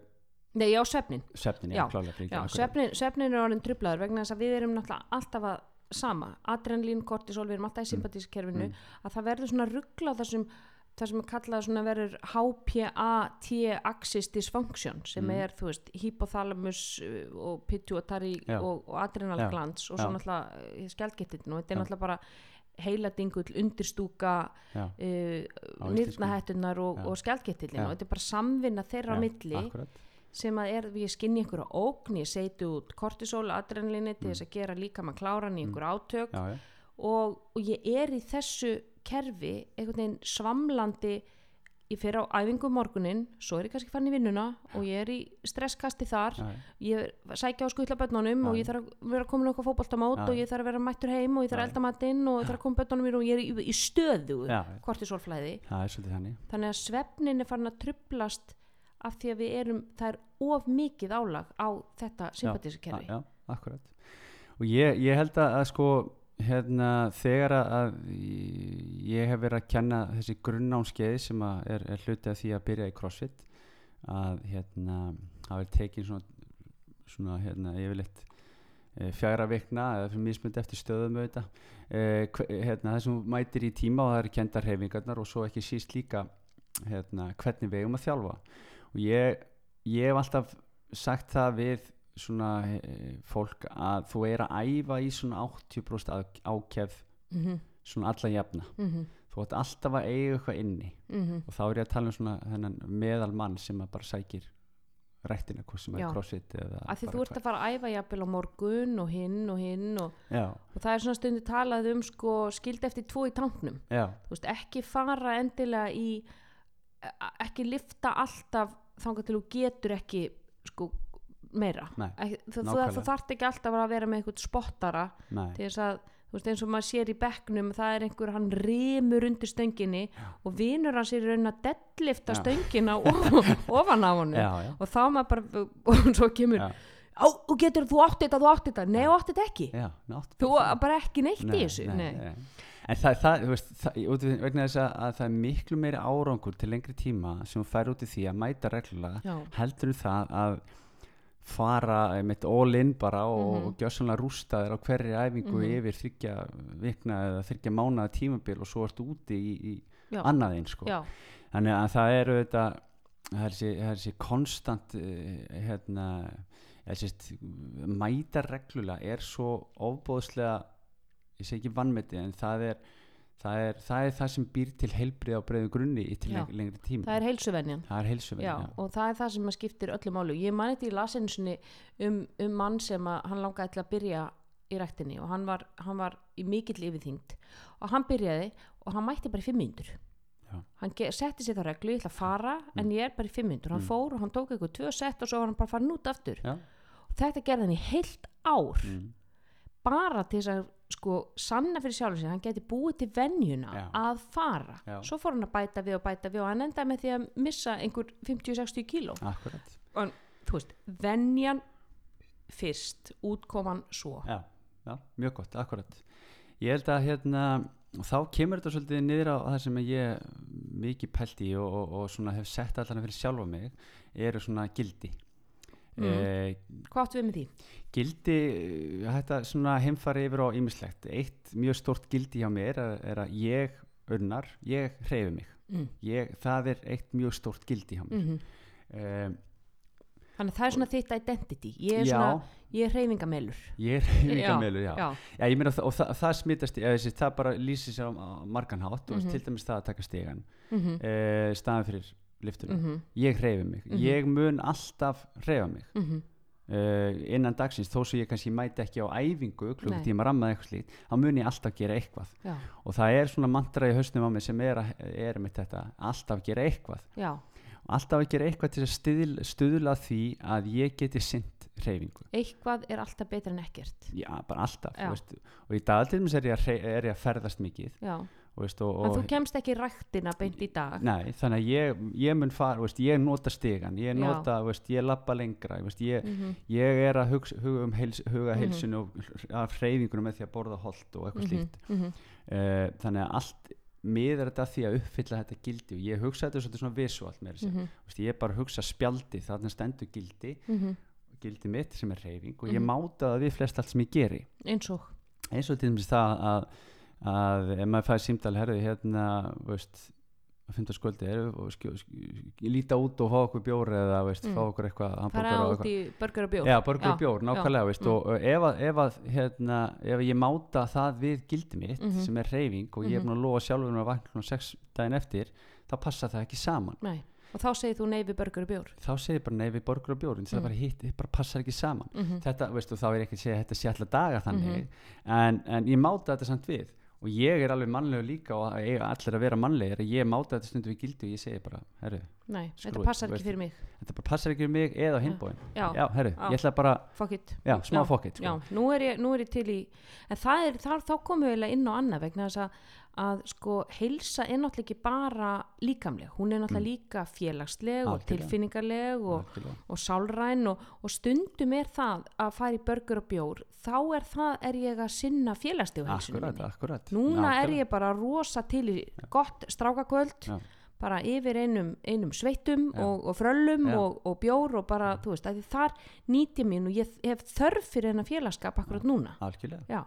Nei, já, svefnin. svefnin, já, Já, klálega Já, svefnin, svefnin er orðin trublaður vegna þess að við erum náttúrulega alltaf að sama, adrenalín, kortisol, við erum alltaf í sympatískerfinu, Mm. að það verður svona ruggla þessum, það sem er kallað svona verður HPA-T-axis dysfunction sem Mm. er, þú veist, hypothalamus uh, og pituitary Já. og, og adrenal Já. glands og svo náttúrulega skjaldgettin og þetta er náttúrulega bara heiladingull, undirstúka uh, íslensku. nýrnahettunar og, og skjaldgettillin og þetta er bara samvinna þeirra á milli akkurat, sem að er, ég skinni einhverja ógn ég seiti út kortisol, adrenalini til þess að gera líka maður kláran í einhver átök. Mm. já, já, og, og ég er í þessu kerfi einhvern veginn svamlandi ég fer á æfingu morgunin svo er ég kannski fann í vinnuna og ég er í stresskasti þar. Já, ég sækja á Já, og ég þarf að vera komin okkur fótboltamót Já, og já. ég þarf að vera mættur heim og ég þarf að elda matinn og ég þarf að koma börnunum mér og ég er í, í stöðu það er svolítið þannig. Að svefnin er farin að trublast af því að við erum, það er of mikið álag á þetta akkurat. Og ég, ég held að, að sko hérna þegar að, ég hef verið að kenna þessi grunnámskeið sem er, er hluti af því að byrja í crossfit að hérna það er tekin svona, svona hérna yfirleitt e, fjara vikna eða fyrir mismundi eftir stöðum auðvitað. E, hve- hérna það sem mætir í tíma og það eru kendar hefingarnar og svo ekki síst líka hérna hvernig við eigum að þjálfa. Og ég, ég hef alltaf sagt það við svona e, fólk að þú er að æfa í svona 80% á- ákefð mm -hmm, svona alla jafna. Mm -hmm, þú ætti alltaf að eiga eitthvað inni. Mm og þá er ég að tala um svona þennan meðal mann sem bara sækir rættina, hvað sem er Já. crossfit eða af því þú ert að fara að æfa jafnvel á morgun og hinn og hinn og, og það er svona stundu talað um sko skild eftir tvo í tanknum veist, ekki fara endilega í a- ekki lifta alltaf þangað til þú getur ekki sko meira. Nei, þú, þú, þú þarft ekki alltaf að vera með eitthvað spottara nei, til þess að þú veist eins og maður sér í bekknum það er einhver, hann rimur undir stönginni og vinur hans er í raun að deadlifta Já. stöngina ofan, á já, já, og þá maður bara og svo kemur, Já. á, þú getur, þú átti þetta, þú átti þetta. Nei, þú átti þetta ekki, já þú bara ekki neitt í þessu nei, en það, það, þú veist, það, út því- vegna þess að, að það er miklu meiri árangur til lengri tíma sem þú fær út í því að mæta reglulega Já, heldur það að fara mitt all in bara og, Mhm. og gjössanlega rústa þér á hverri æfingu Mhm. yfir þryggja vikna eða þryggja mánaða tímabil og svo ertu úti í, í Já. annað einn sko. þannig að það eru þetta það er þessi, það er þessi konstant uh, hérna mæta reglulega er svo ofbóðslega ég segi ekki vannmeti en það er það er, það er það sem býr til heilbrið á breiðu grunni í til lengri tíma. Það er heilsuvenjan. Það er heilsuvenn Já, og það er það sem að skiptir öllu málu ég man þetta í lasinsunni um, um mann sem að hann langaði til að byrja í ræktinni og hann var, hann var í mikill yfirþyngd og hann byrjaði og hann mætti bara í fimm Já. hann setti sér það reglu, ég ætla að fara en ég er bara í fimm mínútur, hann Mm. fór og hann tók eitthvað tvö sett og svo var hann bara farin út aftur. Já. og þetta gerði hann í heilt ár. Mm. bara til þess að sko sanna fyrir sjálfur sig, hann geti búið til venjuna Já. að fara. Já. svo fór hann að bæta við og bæta við og hann endaði með því að missa einhver 50-60 kíló. Akkurat. Þú veist, venjan fyrst, útkoman svo. Já, já, mjög gott, akkurat. Ég held að hérna og þá kemur þetta svolítið niður á það sem ég mikið pælt í og, og, og svona hef sett allan fyrir sjálfa mig eru svona gildi Mm. eh, hvað áttu við með því? gildi eh, þetta svona heimfari yfir á ýmislegt eitt mjög stort gildi hjá mér er, er að ég unnar, ég hreyfi mig Mm. ég, það er eitt mjög stort gildi hjá mér Mm mm. þannig að það er svona þitt identity ég er já, svona, ég er hreyfingamelur ég er hreyfingamelur já. já, Já, meina það, og það, það eða þessi, það bara lýsir sér á, á margan hátt og Mhm. til dæmis það að taka stegan, mm -hmm. e, staðan fyrir liftunum. Mm Ég hreyfi mig, Mhm. ég mun alltaf hreyfa mig -hmm. e, innan dagsins, þó svo ég kannski mæti ekki á æfingu, klukkutíma rammað eitthvað slíkt, þá mun ég alltaf gera eitthvað. já, Og það er svona mantra í hausnum á mig sem er, er með þetta, alltaf gera eitthvað. já, Alltaf að gera eitthvað til að stuðla, stuðla því að ég geti sint hreyfingu. eitthvað er alltaf betra en ekkert Já, bara alltaf, Já. þú veist, og í dag til dæmis er er ég að ferðast mikið já, veist, og, og þú kemst ekki í ræktina beint í dag Nei, þannig að ég, ég mun fara, veist, ég nota stigan, ég nota, veist, ég lappa lengra, ég, mm ég er að hugsa, huga um heils, huga Mhm. heilsunu og af hreyfingunum með því að borða holt og eitthvað slíkt. -hmm. Uh, þannig að allt miðar þetta því að uppfylla þetta gildi og ég hugsa þetta svona visuált með. Mm Veist, ég bara hugsa spjaldi, þarna stendur gildi, -hmm. gildi mitt sem er hreyfing og ég Mhm. máta það við flest allt sem ég geri. eins og eins og til dæmis það að, að ef maður fæði símdal herði hérna veist, að funda sköldi líta út og fá okkur bjór eða veist, Mm. fá okkur eitthvað fara út í burger og bjór Já, borgur Já, og bjór, nákvæmlega veist, mm. og, ef, ef, hérna, ef ég máta það við gildi mitt Mhm. sem er reyfing og ég er Mhm. búin að lofa sjálfur um að vakna sex daginn eftir þá passa það ekki saman Nei. og þá segir þú nei við burger og bjór þá segir ég bara nei við borgur og bjór það Mm. bara hitt, bara passar ekki saman mm þetta, veistu, þá er ekki að segja þetta sé alltaf daga þannig Mhm. en, en ég máta þetta samt við og ég er alveg mannlegur líka og eiga allir að vera mannlegir ég máta þetta stundum við gildi og ég segi bara herru, nei, Screw þetta passar ekki fyrir mig. Þetta bara passar ekki við mig eða hinbóin já, já, herru, ég ætla bara fuck it. Já, smá fokkitt já, sko. nú er, ég, nú er ég til í en það er, þar, þá komum við inn á annað vegna þess að, að sko heilsa er náttúrulega ekki bara líkamleg. Hún er náttúrulega líka félagsleg og Mm. Tilfinningarleg og, og sálræn og, og stundum er það að fara í burger og bjór þá er það, er ég að sinna félagslegu heilsunum akkurat, akkurat. Núna er Nákvæmlega. ég bara rosa til í gott strákakvöld. Já. Bara yfir einum, einum sveittum Já. og, og fröllum Já. og, og bjór og bara, þú veist, að þar nýti mín og ég hef þörf fyrir hennar félagskap akkurat núna algjörlega.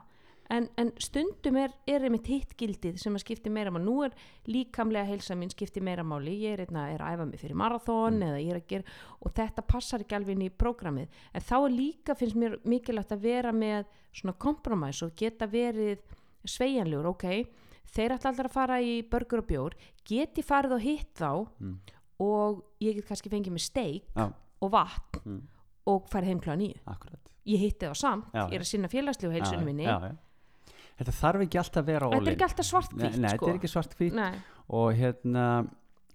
En, en stundum er, er einmitt hitt gildið sem að skipti meira máli nú er líkamlega heilsa mín skipti meira máli ég er, einna, er að æfa mig fyrir marathón Mm. eða ég er að gera og þetta passar ekki alveg inn í prógramið en þá er líka finnst mér mikilvægt að vera með svona kompromæs og geta verið sveigjanlegur, ok þeir ætla alltaf að fara í burger og bjór geti farið og hitt þá Mm. og ég get kannski fengið með steik Já. og vatn Mm. og farið heim kláða nýju akkurat ég hitti þá samt, Já, ég er að sinna félagslegu heilsunum minni já, já. þetta þarf ekki alltaf að vera þetta er ekki alltaf svart nei, hvít nei, sko. þetta er ekki svart og hérna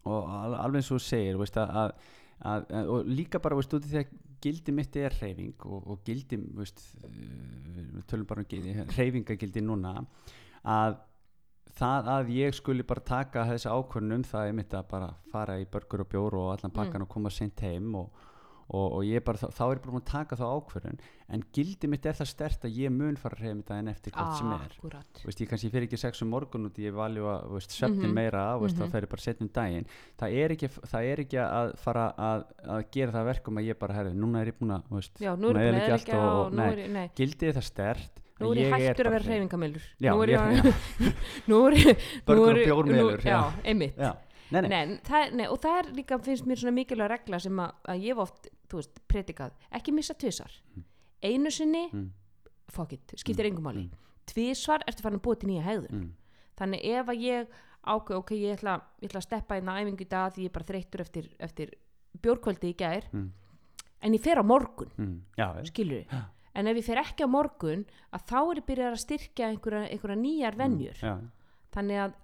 og al- alveg eins og þú segir veist, að, að, að, og líka bara veist, út í því að gildi mitt er reyfing og, og gildi veist, við tölum bara um gildi reyfingagildi núna að það að ég skuli bara taka þessi ákvörnum það er mitt að bara fara í börgur og bjór og allan pakkan og koma sent heim og, og, og ég bara, þá, er ég bara búin að taka þá ákvörðun en gildi mitt er það stert að ég mun fara reyfa mitt en eftir hvort sem er veist, ég kannski fyrir ekki sex um morgun út í ég valju að veist, svefnin Mhm. meira veist, Mhm. þá fer ég bara setjum daginn það er ekki, það er ekki að fara að, að gera það verkum að ég bara herri, núna er ég búin að veist, Já, nú er ég búin að eyðileggja allt eðileggja og- og nú nei. ég, nei, gildið er það stert nú er ég hættur að vera. Já, nú er ég- ég, nú er ég, er og ég, bjórmelur, nú- já. Einmitt. Já, nei, nei, Nei, það, nei, og það er líka, finnst mér svona mikilvæg regla sem að, að ég hef oft, þú veist, predikað, ekki missa tvisar. Einu sinni, Mm. fuck it, skiptir engum máli. mm. Tvisvar ertu farin að búa til nýja hegðun. Mm. þannig ef að ég ákveð ok, ég ætla, ég ætla að steppa inn á æfingu í dag því ég er bara þreyttur eftir, eftir bjórkvöldi í gær mm, en ég fer á morgun, mm, skilur Já. En ef ég fer ekki á morgun að þá er ég byrjað að styrkja einhverja, einhverja nýjar venjur. já, þannig að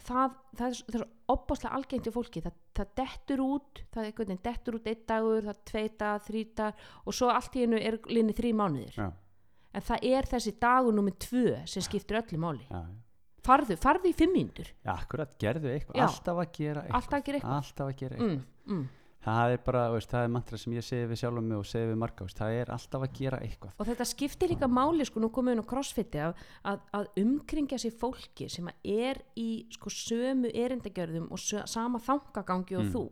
það, það, er, er opbáslega algengt í fólki. Það, það dettur út það er einhvern veginn dettur út einn dagur það tveita, þríta og svo allt í hennu er linni þrý mánuðir. Já, en það er þessi dagur nummer tvö sem skiptir öllu máli. Já, farðu, farðu í fimm mínútur. Já, akkurat, gerðu eitthvað, Já. alltaf að gera eitthvað. Alltaf að gera eitthvað. Alltaf að gera eitthvað. Mm, mm. Það er bara, veist, það er mantra sem ég segi við sjálfum mig og segi við marga, veist, það er alltaf að gera eitthvað og þetta skiptir líka máli sko, nú komum við inn á crossfiti að, að, að umkringja sér fólki sem er í sko, sömu erindagjörðum og sö, sama þangagangi og Mm. þú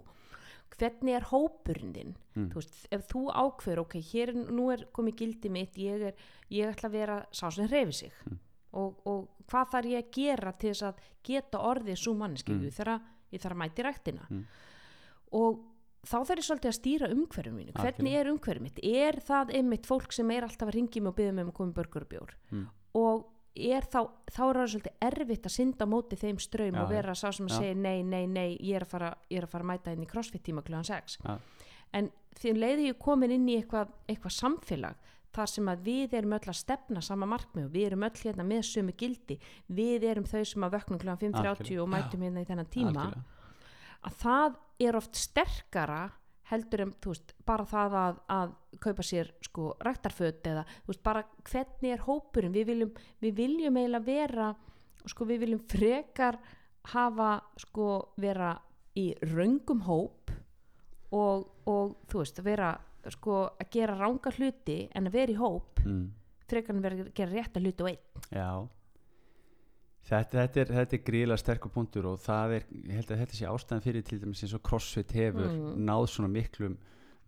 hvernig er hópurinn þinn Mm. þú veist, ef þú ákveður ok, hér nú er komið gildi mitt ég, er, ég ætla að vera sá sem reyfi sig Mm. og, og hvað þarf ég að gera til þess að geta orðið svo manneski Mm. ég, þarf að, mæti ræktina Mm. og þá þarf ég svolítið að stýra umhverfum mínu hvernig er umhverfum mitt er það einmitt fólk sem er alltaf að ringi mig og byggja mig um að koma í börgur og bjór Mm. og er þá, þá er það svolítið erfitt að synda móti þeim ströym Já, og vera sá sem að já. segja nei, nei, nei ég er að fara, er að, fara að mæta inn í crossfit tíma kljóðan 6 Já. en því um leiði ég komin inn í eitthvað, eitthvað samfélag þar sem að við erum öll að stefna sama markmið og við erum öll hérna með sömu gildi við erum þau sem að vöknum kljóðan 5.30 Algjörlega. og mætum hérna í þennan tíma Algjörlega. Að það er oft sterkara heldur en veist, bara það að, að kaupa sér sko ræktarföt eða veist, bara hvernig er hópurinn? Við viljum, við viljum eiginlega vera sko við viljum frekar hafa sko vera í raungum hóp og, og þú veist, að vera sko að gera ranga hluti en að vera í hóp mm. frekar en vera að gera rétta hluti og einn. Já Þetta, þetta er, er gríðlega sterkur punktur og það er, ég held að þetta sé ástæðan fyrir til dæmis eins og CrossFit hefur Mm. náð svona miklum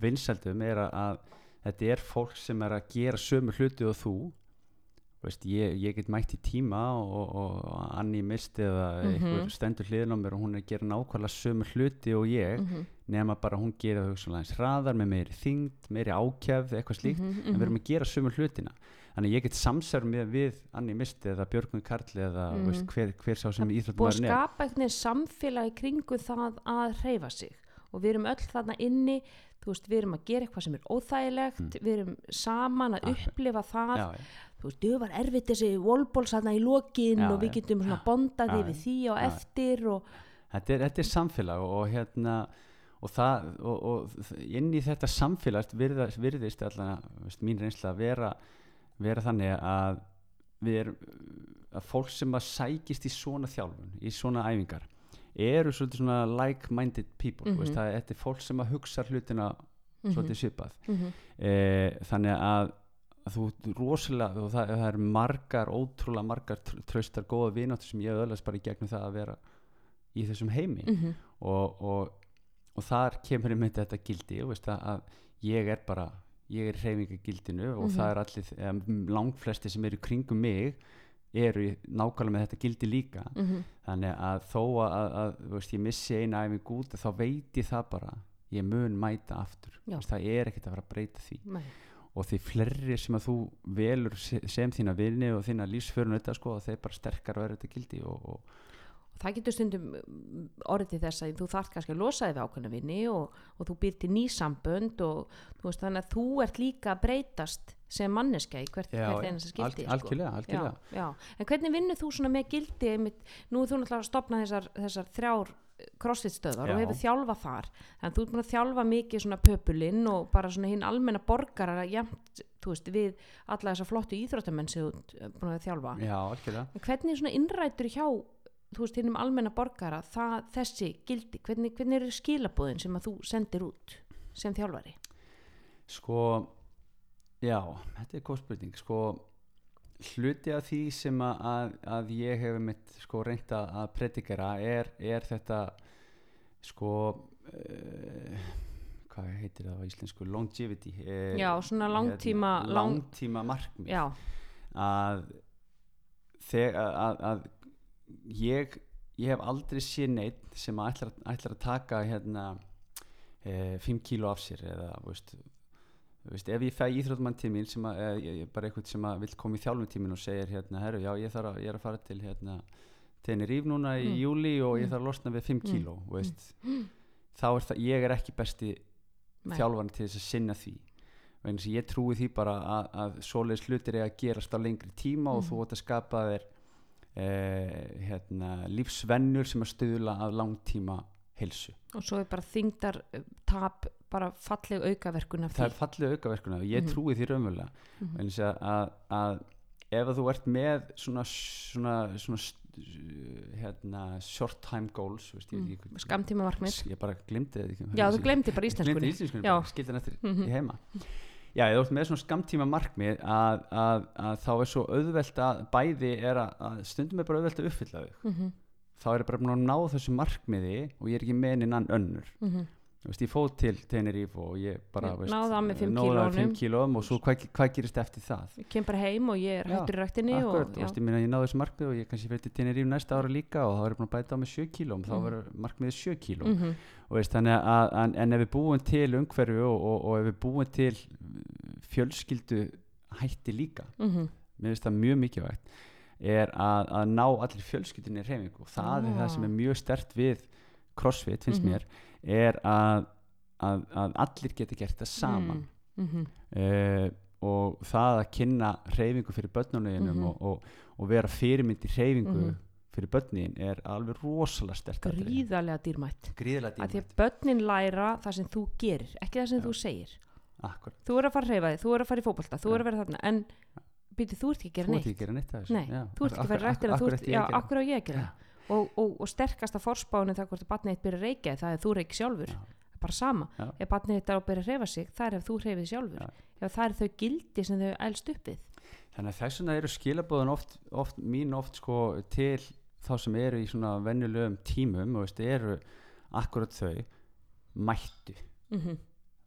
vinsældum er að, að þetta er fólk sem er að gera sömu hluti og þú Veist, ég, ég get mætt í tíma og, og Anni misti eða Mhm. einhver stendur hliðin á mér og hún er að gera nákvæmlega sömu hluti og ég mm -hmm. nema bara hún gera þau svona eins hraðar með meiri þyngd, meiri ákjæfð eitthvað slíkt Mhm, en við erum að gera sömu hlutina þannig að ég get samsærum með við Anni Misti eða Björgun Karli eða Mhm. veist, hver, hver sá sem búið að íþróttumæðurinn er. skapa einhvern veginn samfélag í kringu það að hreyfa sig. Og við erum öll þarna inni þú veist, við erum að gera eitthvað sem er óþægilegt við erum saman að Mm. Akkurat. upplifa það. Já, já, þú veist, þau var erfitt þessi wallballs þarna í lokin Já, og við getum svona bondaði við því og eftir og þetta, er, þetta er samfélag og, og hérna og það og, og inn í þetta samfélag virðist allan veist, mín reynsla að vera, vera þannig að við erum að fólk sem að sækist í svona þjálfun í svona æfingar eru svolítið svona like-minded people mm Mhm. veist, það, þetta er fólk sem að hugsa hlutina svolítið svipað mm -hmm. e, þannig að, þú rosalega það, það er margar, ótrúlega margar tr- traustar góða vináttur sem ég öðlast bara í gegnum það að vera í þessum heimi Mhm. og, og, og þar kemur einmitt þetta gildi veist að ég er bara ég er hreyfingagildinu og Mhm. það er allir langflesti sem eru kringum mig eru nákvæmlega með þetta gildi líka Mhm. þannig að þó að, að, að þú veist, ég missi eina æfing út þá veit ég það bara ég mun mæta aftur veist, það er ekkert að fara að breyta því Nei. og því fleiri sem að þú velur se- sem þína vinni og þína lífsförun þetta sko, þeir bara sterkar vera þetta gildi og, og það getur stundum mm, orðið til þess að þú þarft kannski að losa þig við ákveðna vinni og, og þú býr til ný sambönd og þú veist þannig að þú ert líka að breytast sem manneska í hvert, einasta skipti alg- algjörlega, algjörlega. Já, já. en hvernig vinnur þú svona með gildi einmitt, nú er þú náttúrulega að stopna þessar, þessar þrjár crossfit stöðar Já. og hefur þjálfað þar þannig að þú ert búin að þjálfa mikið svona pöpulinn og bara svona hinn almenna borgarar jæmt, þú veist, við alla þessar flottu íþróttamenn sem þú ert eh, búin að þjálfa já, algjörlega hvernig svona innrætur hjá þú veist, hinnum almenna borgara það, þessi gildi, hvernig, hvernig eru skilabóðin sem að þú sendir út sem þjálfari? sko, já, þetta er góð spurning. Sko, hluti af því sem að, að, ég hef mitt sko reynda að predikera er, er þetta sko uh, hvað heitir það á íslensku? Longevity eh, Já, svona langtíma- hérna, lang- langtíma markmið að að, að ég, ég hef aldrei séð neitt sem ætlar, ætlar að taka hérna e, 5 kíló af sér eða veist, veist, ef ég fæ íþróttumann til mín sem að, eða, ég, ég, bara eitthvað sem að vil koma í þjálfum tímin og segir hérna, herru, já, ég, þarf að, ég er að fara til hérna Tenerife núna í Mm. júli og ég Mm. þarf að losna við 5 Mm. kíló mm. þá er það, ég er ekki besti þjálfarni til þess að sinna því að ég trúi því bara að, að svoleiðis hlutir er að gerast á lengri tíma og Mhm. þú átt að skapa þér eh, hérna, lífsvennur sem að stuðla að langtíma heilsu. og svo er bara þingdar uh, tap bara falleg aukaverkun af Það er fallið aukaverkuna og ég Mhm. trúi því raunverulega Mhm. vegna þess að, að, ef að þú ert með svona, svona, svona hérna, short time goals Mm. skamtíma markmið ég bara glimti það já, þú glemdi bara íslenskunni hann eftir Mhm. í heima Já, þú ert með svona skamtíma markmið að, að, að þá er svo auðvelt að bæði er að, að stundum er bara auðvelt að uppfylla þau. Mhm, þá er ég bara búin að ná þessu markmiði og ég er ekki með innan önnur. Mhm. Þú veist, ég fóð til Tenerife og ég bara náði af með fimm náði af kílóunum. fimm kílóum og svo hvað, hvað gerist eftir það ég kem bara heim og ég er hættur í ræktinni Akkurat, og, veist, ég ég náði þessu markmið og ég kannski fyrir til Tenerife næsta ára líka og þá er ég búin að bæta á með 7 kílóm þá Mhm. verður markmiðið 7 kílóm Mhm, og veist, þannig að, að en ef við búum til umhverfi og, og, og ef við búum til uh, fjölskyldu hætti líka mhm. mér finnst það mjög mikilvægt er að, að ná allir fjölskyldunni í reyfingu og það er það sem er mjög stert við crossfit finnst Mhm. mér er að, að, að allir geti gert það saman. Mm, mhm. uh, og það að kynna reyfingu fyrir börnunuðinum Mhm. og, og, og vera fyrirmynd í reyfingu Mhm. fyrir börnin er alveg rosalega stert gríðarlega dýrmætt. Að því að börnin læra það sem þú gerir ekki það sem Já. þú segir. Akkurat, þú er að fara að reyfa þig, þú er að fara í fótbolta þú er að vera þarna, en býti þú ert ekki að gera þú ert neitt. ekki að gera neitt af þessu. Nei, Já, þú ert ekki að akkur- fara akkur að gera. akkur á ég að gera Það. og, og, og sterkasta forspáni það hvort að batnið eitt byrja að reykja það er þú reykja sjálfur Já. bara sama, Já. ef batnið eitt er að byrja að reyfa sig það er ef þú reyfið sjálfur Já. það er þau gildi sem þau elst upp við Þannig að þess vegna eru skilabóðan oft, oft mín oft sko til þá sem eru í svona venjulegum tímum og veist, eru akkurat þau mættu. mm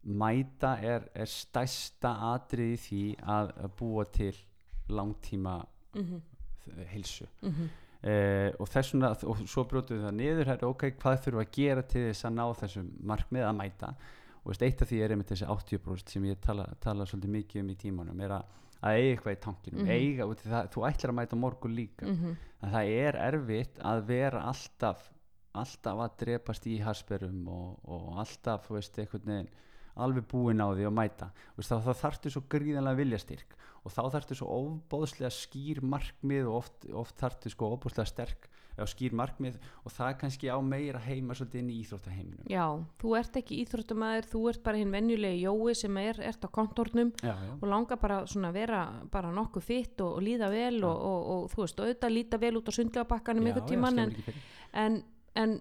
Mæta er, er stærsta atrið í því að, að búa til langtíma -hmm. heilsu. Mm -hmm. Eh, og þess vegna, og svo brotum við það niður herri, ok, hvað þurfum við að gera til þess að ná þessum markmið að mæta og veist, eitt af því er einmitt þessi 80% sem ég tala, tala svolítið mikið um í tímanum er að, að eiga eitthvað í tankinum Mhm. eiga, og það, þú ætlar að mæta morgun líka Mhm. en það er erfitt að vera alltaf alltaf að drepast í hasperum og, og alltaf, þú veist, einhvern veginn alveg búin á því að mæta. Veist, þá, þá þarftu svo gríðanlega viljastyrk og þá þarftu svo ofbóðslega skýr markmið og oft, oft þarftu sko ofbóðslega sterk eða skýr markmið og það er kannski á meira heima svolítið inn í íþróttaheiminum. Já, þú ert ekki íþróttumæður, þú ert bara hinn venjulegi jói sem er, ert á kontornum já, já, og langar bara svona að vera bara nokkuð fitt og, og líða vel og, og, og þú veist, auðvitað líta vel út á sundlegabakkanum einhvern tíman en, en, en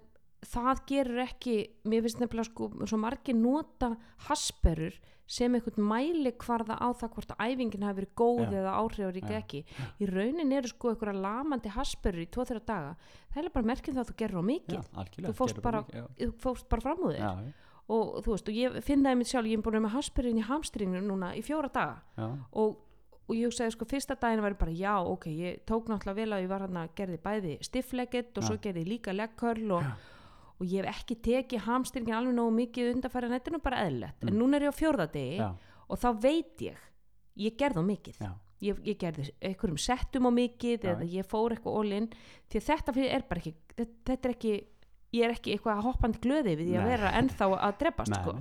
það gerur ekki, mér finnst nefnilega sko, svo margir nota hasperur sem einhvern mæli hvarða á það hvort að æfingin hafi verið góð Já. eða áhrifarík Já. ekki í raunin eru sko einhverja lamandi hasperur í 2-3 daga það er bara merkjum það að þú gerur á mikið já, Þú gerðu bara- já. bara fram úr þér Já, já, og þú veist, og ég finn það einmitt sjálf ég er búin með hasperinn í hamstringinu núna í fjóra daga já, og, og ég hugsaði sko fyrsta daginn var ég bara já ok, ég tók náttúrulega vel að ég var hann að gerði bæði stiffleggett og Já. svo gerði líka leggkörl og, Já. Og ég hef ekki tekið hamstringin alveg nógu mikið en er nú bara eðlilegt. En Mm. núna er ég á fjórða degi já, og þá veit ég ég gerði á mikið. Já, ég, ég gerði einhverjum settum á mikið Já. eða ég fór eitthvað all-in því að þetta er bara ekki þetta, er ekki, ég er ekki eitthvað hoppandi glöði við því að vera ennþá að drepast Nei, sko.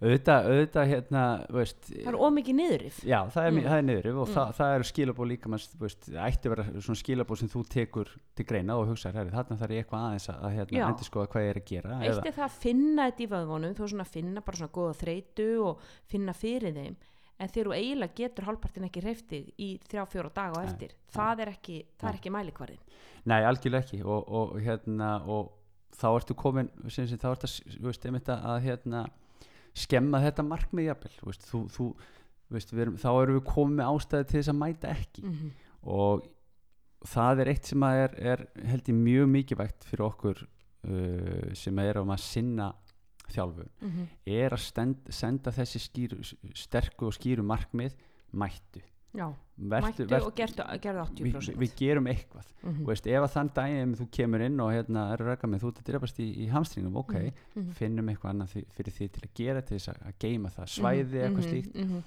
Nei. auðvitað, auðvitað hérna, veist það er ómikið niðurif Já, það er, Mm. það er niður og Mm. það, það eru skilabóð líka veist, ætti að vera svona skilabóð sem þú tekur til greina og hugsaðir, herri, þarna þarf ég eitthvað aðeins að, að hérna, Já. endur skoða hvað ég er að gera eitt er það að finna þetta í vöðvonum þú svona finna bara svona góða þreytu og finna fyrir þeim en þegar þú eiginlega getur hálfpartin ekki hreiftið í þrjá fjóra daga og Nei, eftir það er ekki, það er Nei. ekki mælikvarðin Nei, algjörlega ekki og, og hérna og þá ertu komin þá ertu að, skemma þetta markmið jafnvel, þú þú, þú veist, erum, þá erum við komið með ástæði til þess að mæta ekki mm -hmm. og það er eitt sem er, er held ég mjög mikilvægt fyrir okkur uh, sem er um að sinna þjálfu Mhm. er að stend, senda þessi skýru, sterku og skýru markmið mættu já, vertu, mættu og gerðu, gerðu við, 80% við gerum eitthvað. Mhm. Þú veist, ef að þann daginn þú kemur inn og hérna er að raka með þú ert að drefast í, í hamstringum ok, Mhm, mhm. finnum eitthvað annað fyrir því til að gera til þess að, að geima það svæði Mhm, eitthvað mhm, slíkt. mhm,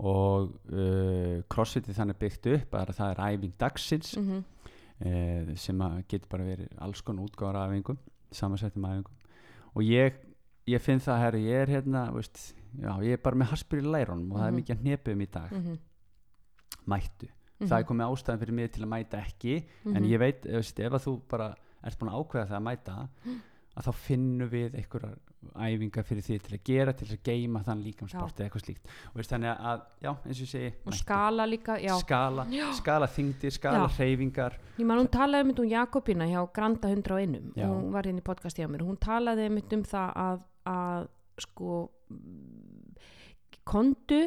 og uh, crossfitið þannig byggt upp að það er æfing dagsins uh, sem að getur bara verið alls konar útgáðar af æfingum samansettum æfingum. Og ég, ég finn það herri, ég er hérna veist, já, ég er bara með harspyrir í lærónum og það er mikið að hnepum í dag mættu, mhm, það er komið ástæðan fyrir mig til að mæta ekki en mhm. ég veit, veist, ef að þú bara ert búin að ákveða það að mæta að þá finnum við einhverjar æfingar fyrir því til að gera, til að geima þann líkamsport eða eitthvað slíkt. Og veist, þannig að, já, eins og ég segi og skala líka, já. Skala, skala þingdir, skala Já. hreyfingar. Ég man hún talaði um um Jakobina hjá Granda 100 og einum. Já. hún var hérna í podcasti hjá mér. Hún talaði um um það að, að sko mm, kondu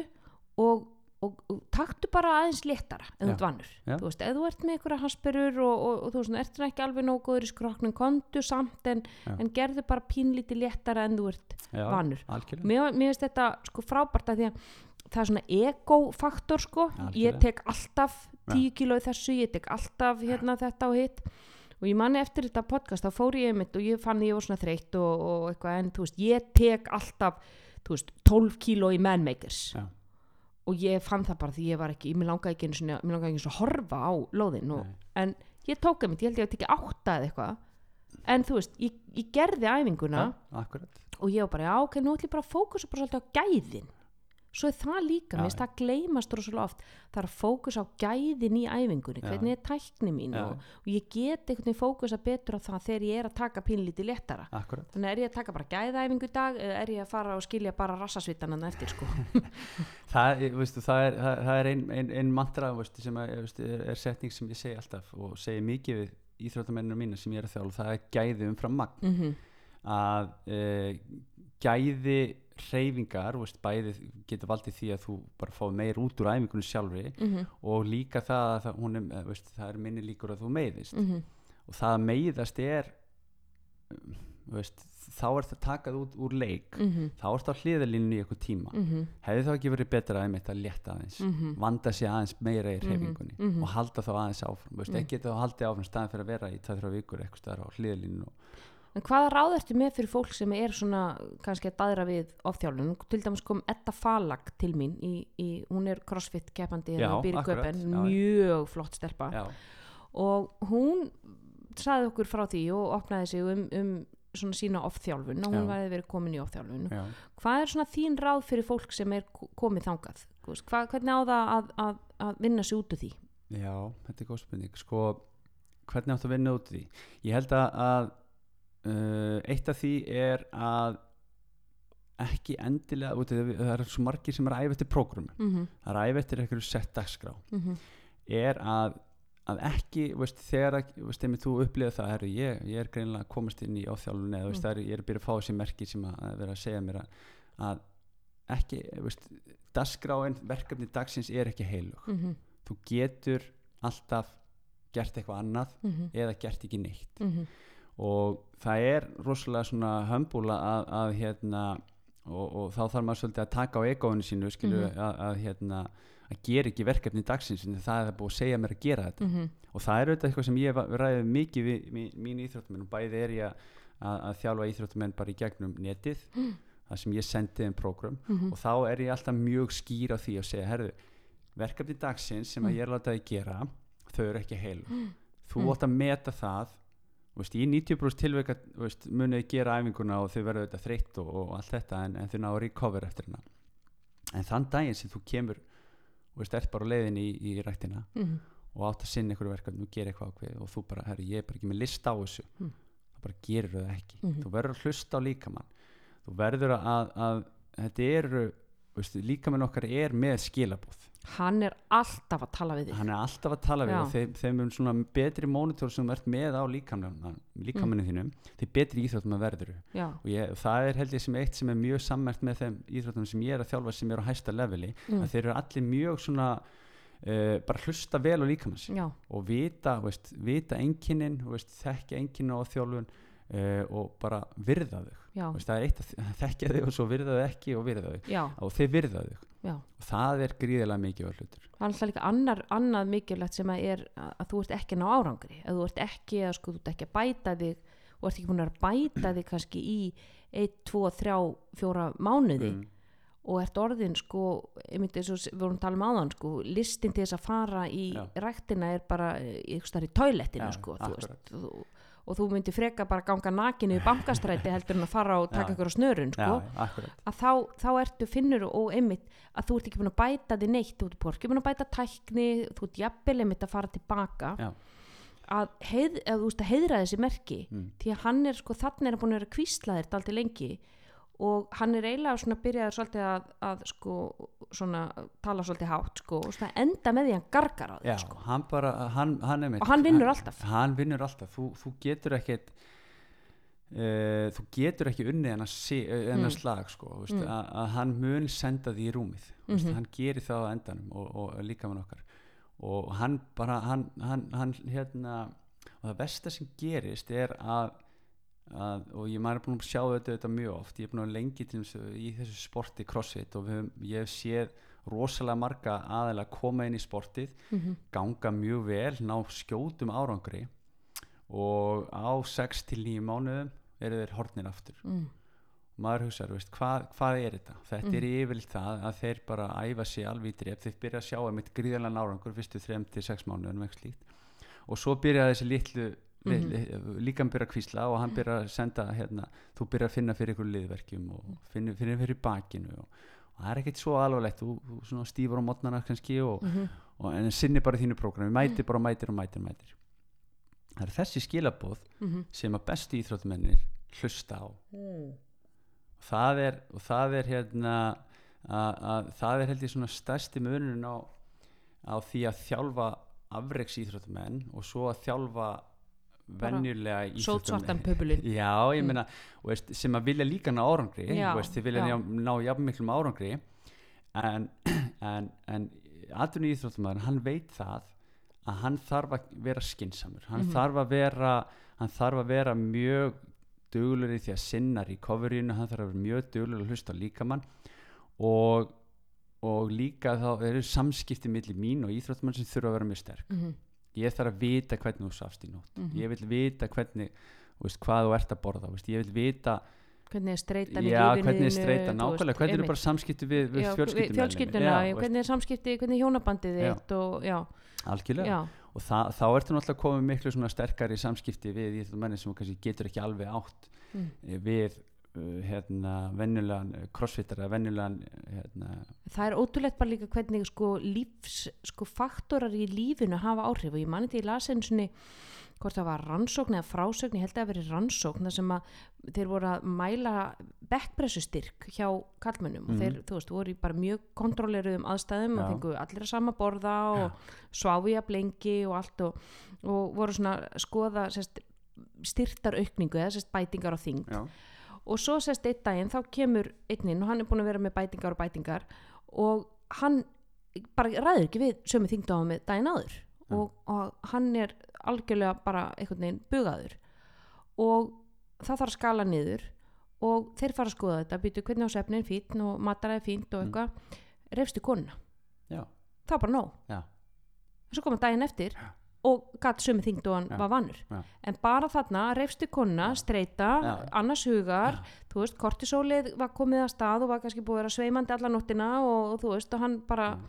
og, og, og taktu bara aðeins léttara ef þú vannur. Já. þú veist, ef þú ert með einhverja hasperur og, og, og þú veist, ert það ekki alveg nógu góður í skroknum kondu samt en, en gerðu bara pínlítið léttara en þú ert já, algjörlega. Mér, mér finnst þetta sko frábært að því að það er svona ego-faktor sko. Algjörlega. ég tek alltaf 10 kíló í þessu, ég tek alltaf hérna þetta og hitt. Og ég manni eftir þetta podcast þá fór ég einmitt og ég fann ég var svona þreytt og, og eitthvað en þú veist, ég tek alltaf þú veist, 12 kíló í manmakers. Já. Og ég fann það bara því ég var ekki, mér langaði ekki sinni, mér langaði sinni að horfa á lóðin og, en ég tók einmitt, ég held ég að tekja átta eða eitthvað. En þú veist, ég, ég gerði æfinguna akkurat. og ég var bara, já ok, nú ætlum ég bara að fókusa bara svolítið á gæðin svo er það líka, mér finnst það gleymast rosalega oft, það er að fókusa á gæðin í æfingunni, hvernig er tækni mín og, og ég get einhvern veginn fókusa betur á það þegar ég er að taka pínlítið léttara. Akkurat. Þannig er ég að taka bara gæðaæfingu í dag eða er ég að fara og skilja bara rassasvitan hann eftir sko? Það, veistu, það er, það, það er ein, ein, ein mantra veistu, sem er, veistu, er, er setning sem ég segi alltaf og segi mikið við íþróttamennina mína sem ég er að þjálfa, það er gæði umfram magn. Mm -hmm. að uh, gæði hreyfingar, veist, bæði getur valdið því að þú bara fá meir út úr æfingunni sjálfri Mhm. og líka það að hún er, eh, veist, það er minni líkur að þú meiðist Mhm. og það að meiðast er um, veist, þá er það takað út úr leik Mhm. þá er það hliðalínu í eitthvað tíma Mhm. hefði þá ekki verið betra að einmitt að létta aðeins Mhm. vanda sér aðeins meira í Mhm, hreyfingunni mhm. og halda þá aðeins áfram veist, ekki þá haldið áfram staðan fyrir að vera í 2-3 vikur eitthvað á hliðalínu En hvaða ráð ertu með fyrir fólk sem er svona kannski að daðra við ofþjálfun? Til dæmis kom Edda Falag til mín, í, í, hún er crossfit keppandi hérna býr í akkurat, Köpen, mjög flott stelpa já, og hún saði okkur frá því og opnaði sig um, um svona sína ofþjálfun og hún Já. væði verið komin í ofþjálfun. já. Hvað er svona þín ráð fyrir fólk sem er ko- komið þangað? Hvað, hvernig á það að, að, að vinna sig út úr því? Já, þetta er góð spurning sko, hvernig áttu að vinna út úr því ég held að, að uh, eitt af því er að ekki endilega að það er svo margir sem er að æfa eftir prógrami Mm -hmm. það er æfa eftir eitthvað sett dagskrá Mm er að, að ekki veist, þegar veist, þú upplifað það herru, ég, ég er greinilega komast inn í áþjálfun eða Mm. er, ég er að byrja að fá þessi merki sem að, vera að segja mér að, að ekki, veist, dagskráin verkefni dagsins er ekki heilug -hmm. þú getur alltaf gert eitthvað annað Mm eða gert ekki neitt -hmm. Og það er rosalega svona hömbúla að, að hérna og, og þá þarf maður svolítið að taka á egóinu sínu skilu Mhm. að, að hérna að gera ekki verkefni dagsins en það er búið að segja mér að gera þetta Mhm. og það er auðvitað eitthvað sem ég hef ræðið mikið við mí- mín íþróttamenn og bæði er ég að, að, að þjálfa íþróttamenn bara í gegnum netið það sem ég sendi þeim prógram Mhm. og þá er ég alltaf mjög skýr á því að segja, herðu, verkefni dagsins sem að Mm. ég er látað að gera þau eru ekki heil þú Mm. átt að meta það veist, í 90% tilveika munið gera æfinguna og þau verður þetta þreytt og, og allt þetta en, en þau ná að recover eftir hérna en þann daginn sem þú kemur og ert bara á leiðin í, í ræktina Mhm. og átt að sinna einhverju verkefni og gera eitthvað ákveð og þú bara, herri, ég er bara ekki með list á þessu Mm. þá bara gerir það ekki Mhm. þú verður að hlusta á líkamann þú verður að, að þetta eru veist, líkamann okkar er með skilabóð Hann er alltaf að tala við þig. hann er alltaf að tala við Já. og þeim, þeim um svona betri mónitor sem ert með á líkamann líkamannin þínum þeir betri íþróttum að verður og ég, það er held ég sem eitt sem er mjög sammert með þeim íþróttum sem ég er að þjálfa sem er á hæsta leveli Mm. að þeir eru allir mjög svona uh, bara hlusta vel á Já. og vita, vita enginin veist, þekkja enginn á þjálfun uh, og bara virða þau það er eitt að þekkja þau og svo virða þau ekki og virða þau Já. og þeir virða þau og það er gríðilega á hlutur Það er alltaf líka annar, annað mikilvægt sem að er að, þú ert ekki ná árangri. Að þú ert ekki að, sko, þú ert ekki að bæta þig og ert ekki búin að bæta þig kannski í 1, 2, 3, 4 mánuði mm. og ert orðin sko, einmitt eins og við vorum að tala um áðan sko, listin til þess að fara í Já. ræktina er bara eh, í í toilettinu Já, sko, þú veist, þú, og þú myndir freka bara ganga nakinu í bankastræti heldur en að fara og taka Já. ykkur á snörun já, sko, akkurat að þá, þá ertu finnur og einmitt að þú ert ekki búin að bæta því neitt þú ert ekki búin að bæta tækni þú ert jafnvel einmitt að fara tilbaka Já. að, heið, að, að heiðra þessi merki Mm. því að hann er sko þannig er hann búin að vera kvíslaðir daldi lengi og hann er eiginlega svona byrjaður svolítið að, að sko svona tala svolítið hátt sko og svona enda með því að hann gargar á því sko. hann bara, hann, hann Og hann vinnur alltaf. Hann vinnur alltaf, þú, þú getur ekkit uh, þú getur ekki unnið hennar, hennar Mm. slag sko, veist, Mm. að, að hann mun senda því í rúmið, mm Mhm. hann gerir það á endanum og, og líka með okkar og hann bara, hann, hann, hann hérna, og það besta sem gerist er að, að og ég maður er búin að sjá þetta, þetta mjög oft ég er búin að lengi til þess í þessu sporti crossfit og höfum- ég hef séð rosalega marga aðeila koma inn í sportið Mhm. ganga mjög vel, ná skjótum árangri og á 6 til 9 mánuðum eru þeir hornir aftur mm. maður hugsaður, hvað, hvað er þetta þetta Mhm. er yfirleitt það að þeir bara æfa sig alveg í dref, þeir byrja að sjá einmitt gríðalega árangur fyrstu 3 til 6 mánuðum og svo byrja þessi litlu Mhm. mm líkan byrja að kvísla og hann byrja að senda hérna, þú byrja að finna fyrir ykkur liðverkjum og finna fyrir, fyrir bakinu og, og það er ekkert svo alvarlegt þú, þú stífur á mótnana kannski og, Mhm. og en sinni bara þínu prógrami, mætir bara og mætir og mætir og mætir það er þessi skilabóð Mhm. sem að bestu íþróttumennir hlusta á Mm. það er, og það er hérna að, að það er held ég svona stærsti munun á, á því að þjálfa afreiks íþróttumenn og svo að þjálfa Bara venjulega sótsvartan pöbulinn já, ég Mm. meina og veist, sem að vilja líka ná árangri veist, þið vilja já. ná, ná jafn miklum árangri en, en, en atvinni íþróttumæður, hann veit það að hann þarf að vera skinsamur hann Mhm. þarf að vera hann þarf að vera mjög duglur í því að sinna recoveryinu hann þarf að vera mjög duglur að hlusta líkamann og, og líka þá eru samskipti milli mín og íþróttumann sem þurfa að vera mjög sterk Mhm. Ég þarf að vita hvernig þú sást í nótt. Mhm. ég vil vita hvernig veist, hvað þú ert að borða veist, ég vil vita hvernig er streytan í lífinu hvernig er nákvæmlega, veist, hvernig eru bara samskipti við, við fjölskylduna, já, hvernig er samskipti, hvernig er hjónabandið þitt og já, algjörlega. Já, og það, þá ertu náttúrulega komið miklu svona sterkari samskipti við í þetta menni sem kannski getur ekki alveg átt mm. við hérna venjulegan eh, crossfitter eða venjulegan hérna, það er ótrúlegt bara líka hvernig sko lífs, sko faktorar í lífinu hafa áhrif. Og ég mani til ég las einu svona hvort það var rannsókn eða frásögn, ég held að það verið rannsókn þar sem að þeir voru að mæla bekkpressustyrk hjá kallmönnum og Mhm. þeir, þú veist, voru í bara mjög kontrolleruðum aðstæðum og Já. fengu allir að sama borða og sváfu í að blengi og allt og, og voru svona skoða sérst, styrtar aukningu eða sérst bætingar á þing já, og svo sérst einn daginn þá kemur einninn og hann er búin að vera með bætingar og bætingar og hann bara ræður ekki við sömu þingdu á með daginn áður. Ja. og, og hann er algjörlega bara einhvern veginn bugaður. Og það þarf að skala niður og þeir fara að skoða þetta býtu hvernig á svefnin fín og mataræði fínt og Mm. eitthvað. Reyfstu konuna, já, það var bara nóg. En svo kom hann daginn eftir Já. Og gatt sömu þingdu og hann Já. var vannur Já. en bara þarna reyfstu konuna, Já. streyta Já. annars hugar, þú veist kortisólið var komið að stað og var kannski búið að sveimandi alla nóttina og, og þú veist og hann bara, jú,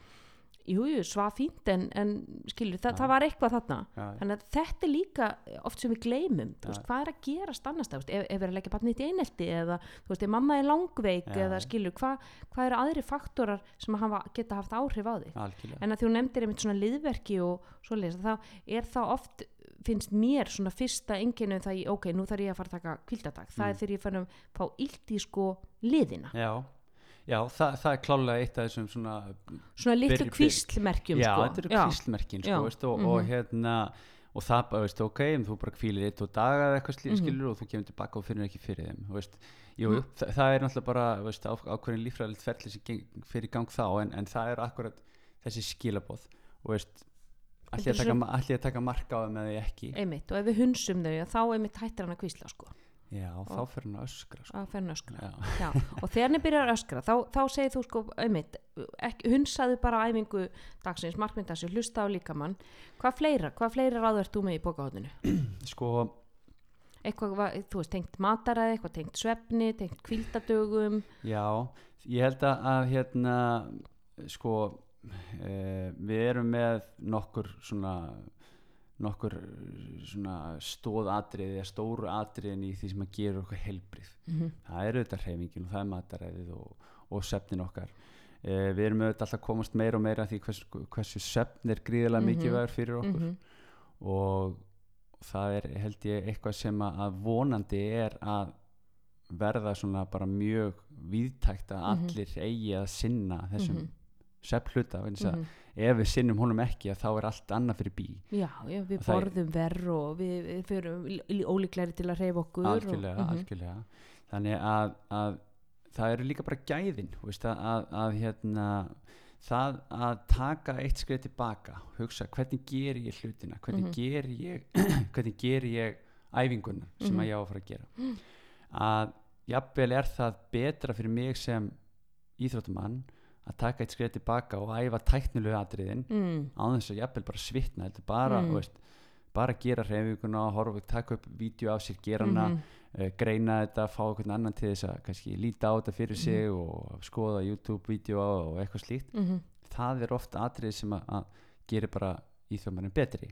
jú, svaf fínt en, en skilur, það, Já. það var eitthvað þarna. Já, þannig að þetta er líka oft sem við gleymum, Já. veist, hvað er að gerast annars það, ef, ef við erum að leggja barnið í einelti eða, veist, mamma er langveik eða skilur, hvað, hvað eru aðri faktorar sem hafa, geta haft áhrif á þig? Algjörlega. En að þú nefndir einmitt svona liðverki og svoleiðis, þá er það oft finnst mér svona fyrsta enginu það í, ok, nú þarf ég að fara að taka kvildadag það Mm. er þegar ég fann að fá illt í sko liðina, já, já það, það er klálega eitt af þessum svona svona litlu kvíslmerkjum já, sko. þetta eru Já. kvíslmerkin Já. sko, veist, og, og Mhm. hérna og það bara, veist, ok, en þú bara kvílir eitt og daga eða eitthvað mm Mhm. skilur og þú kemur tilbaka og finnur ekki fyrir þeim veist, jú, Mhm. jú, þa það er náttúrulega bara veist, á, ákveðin líffræðilegt ferli sem geng, fyrir gang þá, en, en það er akkurat þessi skilaboð og veist allir að, að taka marka á þeim eða ekki einmitt, og ef við hunsum þau þá einmitt hættir hann að kvísla sko. Já, þá fyrir hann að öskra sko. að fer hann að öskra. Já, Já, og þegar hann byrjar að öskra þá, þá segir þú sko, ekki, hunsaðu bara æfingu dagsins markmynd þessu, hlusta á líkamann. Hvað fleira, hvað fleira ráður ert þú með í bókahotninu? sko eitthvað, þú veist, tengt mataræði eitthvað tengt svefni, tengt kvíldadögum Já, ég held að, að hérna, sko, e, við erum með nokkur svona, nokkur svona stóð atriði eða stóru atriðin í því sem að gera okkur helbrið. mm Það er auðvitað hreyfingin og það er mataræðið og, og svefnin okkar. E, við erum auðvitað alltaf að komast meira og meira að því hversu, hversu svefn er gríðilega Mhm. mikilvægur fyrir okkur -hmm. og það er held ég eitthvað sem að, að vonandi er að verða svona bara mjög víðtækt að Mhm. allir eigi að sinna þessum Mhm. svepp hluta mm ef við sinnum honum ekki þá er allt annað fyrir bí Já, já, við Og borðum verð og við, við fyrir ólíklegri til að reyfa okkur algjörlega, og, Mhm. algjörlega þannig að, að það eru líka bara gæðin veist, að, að, að hérna það að taka eitt skrið tilbaka hugsa hvernig ger ég hlutina hvernig Mhm. ger ég hvernig ger ég æfinguna sem Mhm. að ég á að fara að gera að jafnvel er það betra fyrir mig sem íþróttumann að taka eitt skrið tilbaka og æfa tæknilegu atriðin mm, á þess að jafnvel bara svitna bara, Mm. veist, bara gera reyfinguna horfa, taka upp vídeo af sér gera hana, mhm, uh, greina þetta fá einhvern annan til þess að kannski líta á þetta fyrir Mhm. sig og skoða YouTube-vídeó og eitthvað slíkt mhm, það er ofta atrið sem að, gerir bara íþjóðmannin betri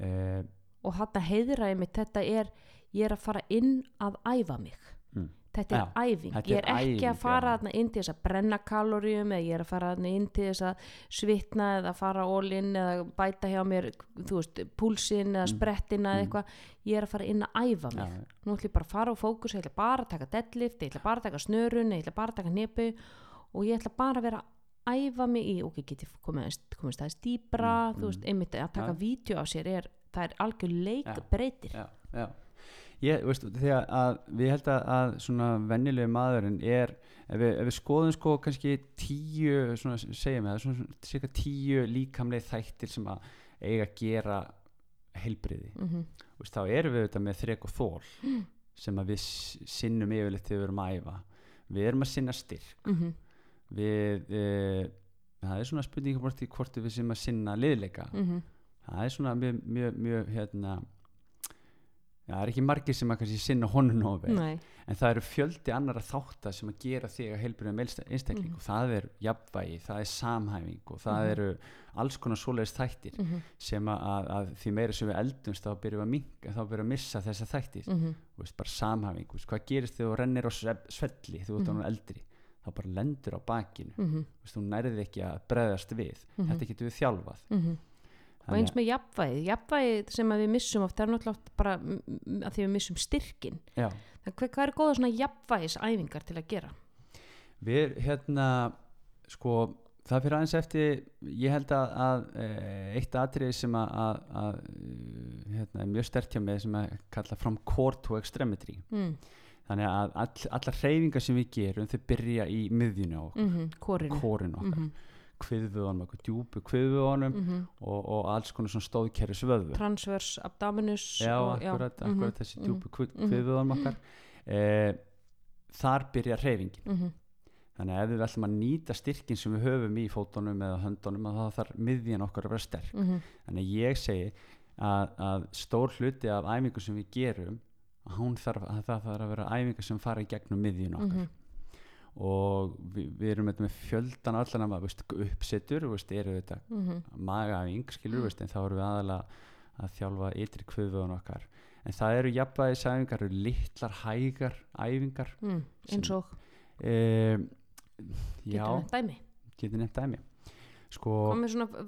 uh, og heiðraði mitt þetta er, ég er að fara inn að æfa mig Mm. Þetta er Já, æfing, þetta ég er er ekki æfing, að fara þarna inn til þess að brenna kaloríum eða ég er að fara inn til þess að svitna eða fara all-in eða bæta hjá mér, þú veist, púlsin eða Mm. sprettina eða Mm. eitthvað ég er að fara inn að æfa mig já, nú ætlum ég bara að fara á fókus, ég ætla bara að taka deadlift, ég ætla bara að taka snörun ég ætla bara að taka nepu og ég ætla bara að vera að æfa mig í, ok, get ég komið, staðist dýbra, Mm, þú veist, mm. einmitt að taka Já. vídeo á sér er, það er algjör leik Ég, veist, þegar að við held að, svona venjulegu maðurinn er ef við, ef við skoðum sko kannski tíu, svona segjum við svona, cirka tíu líkamlega þættir sem að eiga að gera heilbriði mm -hmm. veist, þá erum við auðvitað með þrek og þól sem að við sinnum yfirleitt þegar við erum að æfa. Við erum að sinna styrk. Mm við e, það er svona spurning hvort, við sem að sinna liðleika. -hmm. það er svona mjög, mjög, mjög hérna já, það er ekki margir sem að kannski sinna honum nóg vel en það eru fjöldi annara þáttar sem að gera þig að heilbriðum einstakling Mhm. og það er jafnvægi, það er samhæfing og það Mhm. eru alls konar svoleiðis þættir mm -hmm. sem að, að, því meira sem við eldumst þá byrjum við að minka, þá byrjum við að missa þessa þættir Mm -hmm. Veist, bara samhæfing, veist, hvað gerist þegar þú rennir á svelli þegar þú ert Mhm. mm eldri þá bara lendur á bakinu Mm -hmm. þú veist, þú nærði ekki að breðast við Mhm. þetta getur við þjálfað og Þannig eins með jafnvægið, jafnvægið sem við missum oft er náttúrulega bara mm, mm, að því við missum styrkin já, hvað, hvað er góða svona jafnvægisæfingar til að gera? við hérna sko, það fyrir aðeins eftir ég held að, að e, eitt atrið sem að, að, að e, hérna, er mjög stert hjá mig sem að kalla from core to extremity. Mm. Þannig að all, allar hreyfingar sem við gerum þau byrja í miðjunu á okkur, -hmm. Kórinu kórinu okkar. Mm kviðvöðunum, okkur djúpu kviðvöðunum -hmm. og, og alls konar svona stóðkerfis vöðvu Transvers abdominus já, og, akkurat, mhm, akkurat þessi mhm, djúpu kvi- mhm. kviðvöðunum okkar. Eh, þar byrja hreyfingin. Mhm, þannig að ef við ætlum að nýta styrkin sem við höfum í fótunum eða höndunum þá þarf miðjan okkar að vera sterk. Mhm, þannig að ég segi að, að stór hluti af æfingu sem við gerum hún þarf að það þarf að vera æfingu sem fara í gegnum miðjun okkar. Mhm, og við, við erum með fjöldan allan að veist, uppsettur, eru þetta mhm, magaæfing skilur veist, en þá erum við aðalega að þjálfa ytri kvöðvöðun okkar. En það eru jafnvægisæfingar eru litlar hægar æfingar. Mm, eins og? Já, getur nefnt dæmi? Getur nefnt dæmi. Sko, komið svona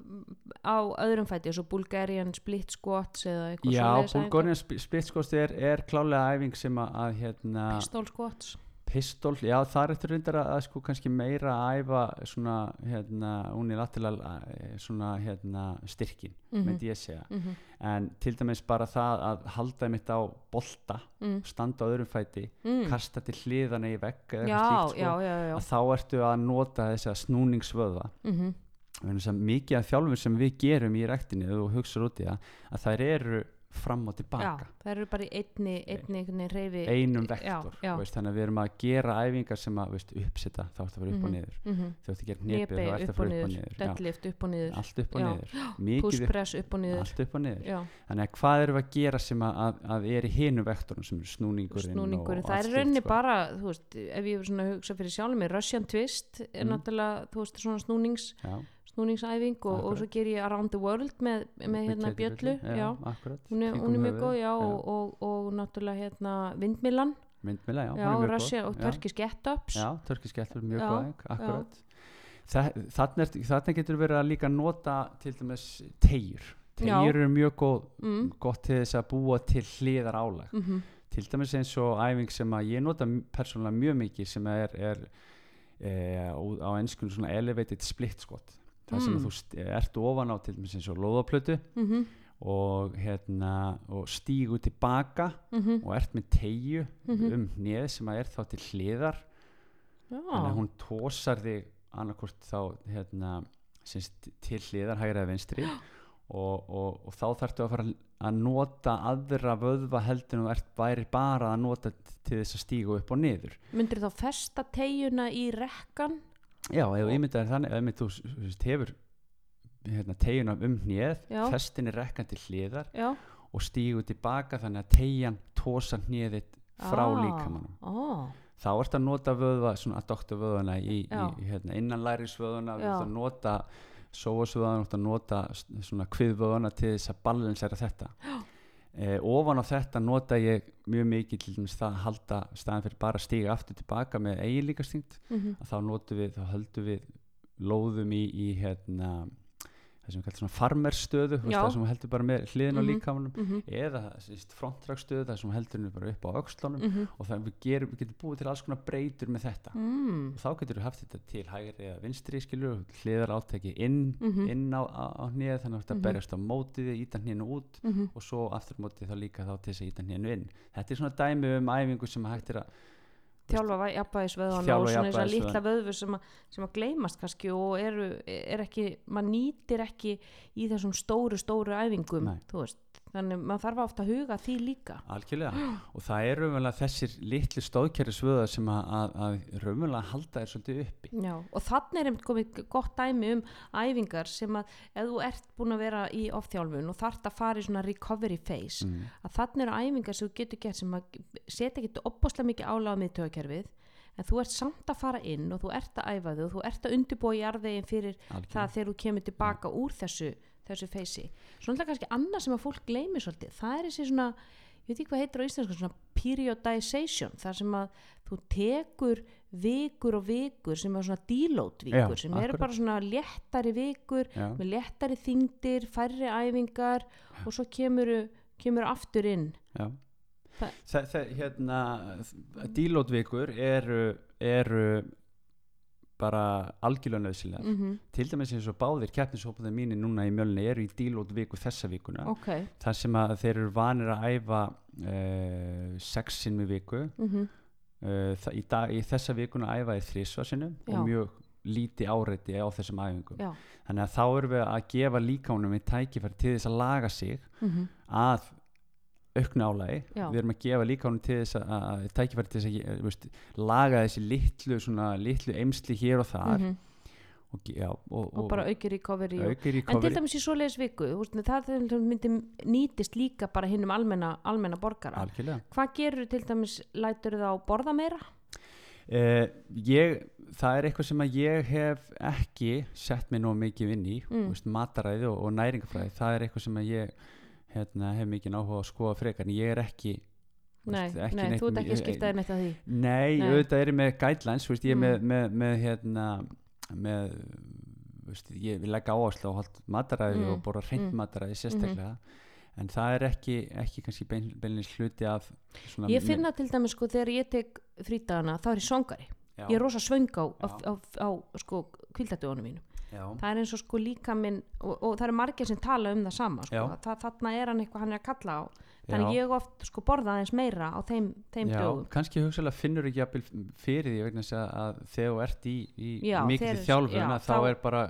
á öðrum fæti eins og Bulgarian split squats eða eitthvað já, svoleiðis æfingar. Bulgarian splitskost er, er klálega æfing sem að hérna, pistol squats pistol, já það er eftir reyndar að, sko kannski meira að æfa svona hérna unilateral eh, svona hérna styrkin Mhm. myndi ég segja. Mm en til dæmis bara það að halda mitt á bolta, mm, standa á öðrum fæti mm. kasta til hliðana í vegg eða eitthvað slíkt sko, þá ertu að nota snúningsvöða Mm Vegna þess að mikið af þjálfur sem við gerum í ræktinni og hugsa út í það að þær eru fram og já, tilbaka. það eru bara í einni, einni, einni reyfi einum Já, vektor já. þú veist, þannig að við erum að gera æfingar sem að veist, uppsetta, þá ertu að fara upp og Mhm. niður. mm þú ert að gera Nýbeig þá ertu að fara upp og niður, já, deadlift upp og niður. Allt upp og Já. niður. Pushpress upp og niður. allt upp og niður. Já, þannig að hvað við að gera sem að, að, að er í hinum vektorum sem er snúningurinn snúningurinn, það er rauninni sko. bara veist, ef ég hugsa fyrir sjálfum mig Russian Twist er Mm. náttúrulega svona snúnings, já, snúningsæfing og, og svo ger ég Around the World með, með hérna bjöllu já, hún er, hún er mjög góð, Og, og, og náttúrulega hérna Vindmilan, myndmila, já, já, mjög Russia og. Turkish Get-Ups. Já, törkisk gættur, mjög góð akkurat. Þa, er, þarna getur verið að líka nota til dæmis tegjur. Tegjur eru mjög góð, mm, gott til þess að búa til hliðar álag. mm Til dæmis eins og æfing sem að ég nota persónulega mjög mikið sem er, er e, á, ennskunum svona elevated split skot. Það sem Mm. þú st- ert ofan á til dæmis eins og lóðaplötu mm og, hérna, og stígu tilbaka mm og ert með tegju Mhm. um hnið sem að er þá til hliðar. Þannig að já, hún tósar þig annarkvort þá hérna, syns, til hliðar hægra eða vinstri. Og, og, og þá þarftu að fara að nota aðra vöðva heldur þú ert væri bara að nota til þess að stígu upp og niður. Myndir þá festa tegjuna í rekkan já, ef þú ímyndaðir þannig ef þú hefur hérna, tegjuna um hnið Já. festin er rekkan til hliðar já, og stígu tilbaka þannig að tegjan tósar hniðið frá Ah, líkamannum ó, þá ert að nota vöðva, svona addokta vöðvana í, í, Já. hérna, innanlærisvöðvana þú Já. ert að nota sóasvöðvana, þú ert að nota svona kviðvöðvana til þess að balansera þetta eh, ofan á þetta nota ég mjög mikið til það að halda staðan fyrir bara að stíga aftur tilbaka með eiginlíkastingt mhm, að þá notum við, þá höldum við lóðum í, í hérna við kallum svona farmerstöðu sem heldur bara með hliðin á Mhm. líkamanum mhm, eða frontdragstöðu það sem heldur henni bara upp á öxlunum mhm, og það við, gerum, við getum búið til alls konar breytur með þetta. Mm, og þá getur við haft þetta til hægri eða vinstri skilur, hliðar átæki inn, Mhm. inn á, á, á hnið þannig að þetta Mhm. berjast á mótið íta hnínu út mhm, og svo aftur mótið þá líka þá til þess að íta hnínu inn. Þetta er svona dæmi um æfingu sem hægt er að þjálfa jafnvægisvöðuna Þjálfa og svona þessar litla vöðvu sem, sem að gleymast kannski og eru, er ekki, maður nýtir ekki í þessum stóru, stóru æfingum, Nei. þú veist þannig maður þarf ofta að huga því líka. Algjörlega. Og það er raunverulega þessir litlu stóðkerri sem að, að, að raunverulega halda þér svolítið uppi. Já, og þannig er komið gott dæmi um æfingar sem að ef þú ert búin að vera í ofþjálfun og þarft að fara í svona recovery phase mm. að þannig eru æfingar sem þú getur gert sem að setja ekki opbáslega mikið álag á miðtöðakerfið en þú ert samt að fara inn og þú ert að æfa þig og þú ert að undirbúa jarðveginn fyrir það algjörlega þegar þú kemur tilbaka úr þessu þessu feysi. Svona kannski annað sem að fólk gleymi svolítið, það er þessi svona ég veit ekki hvað heitir á íslensku, svona periodization, þar sem að þú tekur vikur og vikur sem er svona deload vikur, Já, sem eru bara svona léttari vikur Já. með léttari þingdir, færri æfingar og svo kemur kemur aftur inn Já. Það- Það, það, hérna, dílótvikur eru, eru bara algjörlega nöðsilegar. mm Til dæmis eins og báðir keppnishópaðið mínir núna í mjölni eru í dílótviku þessa vikuna. ok. Þar sem að þeir eru vanir að æfa uh, sex sinnum í viku. Mm uh, það, í, dag, í þessa vikuna æfa ég þrísvar sinnum og mjög líti áreiti á þessum æfingum. Já. Þannig að þá erum við að gefa líkánum í tækifæri til þess að laga sig mm að auknu álagi Já. við erum að gefa líkánum til þess að, að tækifæri til þess að eh, veist, laga þessi litlu, svona, litlu eimsli hér og þar og, ge- já, og, Mhm. og bara aukir og í En til dæmis í svoleiðis viku, veist, það myndi nýtist líka bara hinnum almenna, almenna borgara. algjörlega Hvað gerur til dæmis, lætur það á borða meira? Uh, ég, það er eitthvað sem að ég hef ekki sett mig nóg mikið inn í Mm. mm. veist, mataræði og, og næringafræði það er eitthvað sem að ég hérna, hef mikið áhuga að skoða frekar en ég er ekki Nei, veist, nei þú ert ekki að skipta þér neitt að því. nei, Nei. auðvitað er ég með guidelines veist, ég er Mm. með, með, með hérna með veist, ég vil leggja áherslu á holdt mataræði Mm, og borða hreint mm. mataræði sérstaklega en það er ekki, ekki kannski bein, beinlins hluti af svona Ég finna til dæmis sko þegar ég tek frítagana, þá er ég svangari. já, Ég er rosa svöng á, á, á, á sko kvildatugunum mínum. Já, Það er eins og sko líka minn, og, og það eru margir sem tala um það sama, sko. Það, þarna er hann eitthvað hann er að kalla á. Þannig já. ég oft sko borða aðeins meira á þeim, þeim dögum. kannski hugsalega finnur ekki jafnvel fyrir því vegna að, að þegar þú ert í, í þegar- þjálfun já, að þá þá- er bara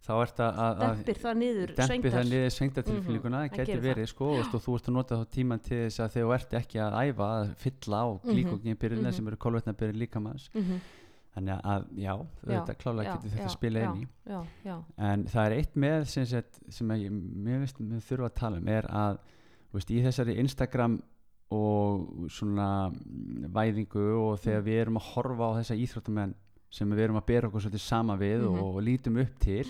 þá ert að, að, að dempir það niður dempi það niður svengdatilfinninguna Mhm, það það getur verið sko og þú ert að nota þá tíman til þess að þegar þú ert ekki að æfa að fylla á Mhm, glíkókinbyrjina mhm. sem eru kolvetnabyrjir líkamanns Mhm, þannig að já, þetta klálega getur þetta spila inn í en það er eitt með sem, sett, sem að ég, mér finnst við þurfa að tala um er að veist, í þessari Instagram og svona mm, væðingu og þegar Mm. við erum að horfa á þessa íþróttamenn sem við erum að bera okkur svolítið sama við Mhm. og lítum upp til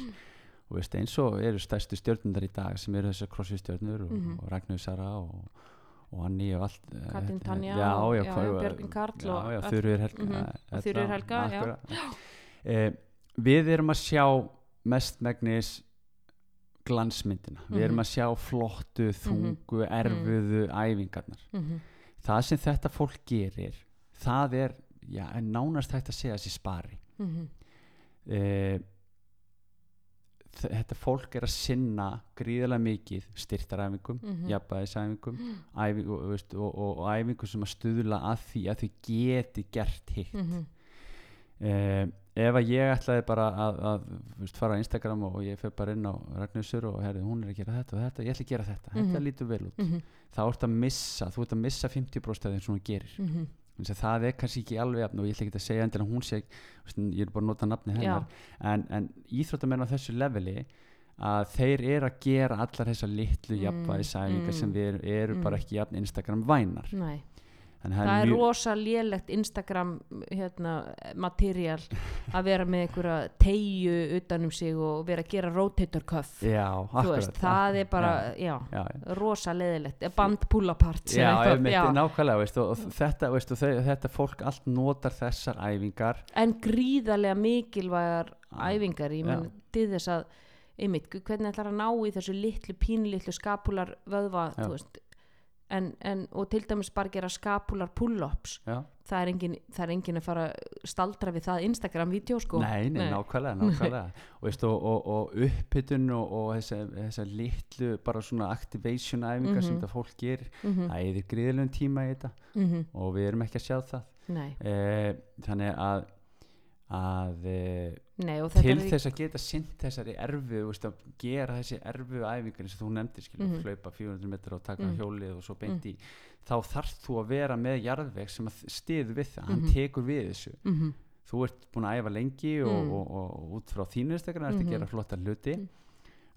og veist, eins og eru stærstu stjörnundar í dag sem eru þessar crossfit stjörnur og, Mhm. og Ragnar Sara og, og Anni og allt eh, Katrín þetta- Tanja Björgvin Karl og Þurriður Helga Mhm, eh, Erla, Helga, eh, við erum að sjá mestmegnis glansmyndina. Við erum Mhm. að sjá flottu, þungu, erfuðu æfingarnar. Mhm, það sem þetta fólk gerir það er, já, nánast hægt að segja þessi spari mhm, eh, þetta fólk er að sinna gríðarlega mikið styrtaræfingum, Mhm. jafnbæðisæfingum æfingu, og, veist, og, og, og æfingu sem að stuðla að því að þau geti gert hitt. Mhm, eh, ef að ég ætlaði bara að, að veist, fara á Instagram og ég fyrir bara inn á Ragnarssur og herri, hún er að gera þetta og þetta, ég ætla að gera þetta, þetta Mhm. lítur vel út. Mhm, þá ert að missa, þú ert að missa 50% af þeim sem hún gerir. Mhm, það er kannski ekki alveg jafn og ég ætla ekki að segja endilega að hún sé ég er bara að nota nafni hennar. En, en íþróttamenn á þessu leveli að þeir eru að gera allar þessar litlu Mm, jafnvæðisæfingar mm, sem við eru, eru bara mm. ekki jafn Instagram vænar. Nei það er mjög- rosa lélegt Instagram hérna, material að vera með einhverja tegju utanum sig og vera að gera rotator cuff. Já, akkurat veist, það er bara, já, já, rosa leðilegt band pull apart nákvæmlega veist, og, og þetta, veist, og þau, þetta fólk allt notar þessar æfingar. En gríðarlega mikilvægar æfingar, ég menn til þess að einmitt, hvernig ætlar að ná í þessu litlu pínlitlu skapular vöðva veist en, en, og til dæmis bara gera skapular pull-ups það er, það er engin að fara að staldra við það Instagram-vídeó sko Nei, nei, Nei. nákvæmlega, nákvæmlega. og, veist, og, og, og upphittun og, og þessar þessa litlu bara svona activation æfingar sem Mhm. þetta fólk gerir mm það eðir gríðilegum tíma í þetta -hmm. og við erum ekki að sjá það nei, e, þannig að að e, nei til þess að geta sint þessari erfu veist, gera þessi erfu æfingar eins og þú nefndir skilur, Mhm. hlaupa 400 metra og taka Mhm. hjólið og svo beint í þá þarf þú að vera með jarðveg sem að stiður við það, hann Mhm. tekur við þessu mm -hmm. þú ert búin að æfa lengi og, Mm. og, og, og út frá þínu stekana ert Mhm. að gera flotta hluti Mm.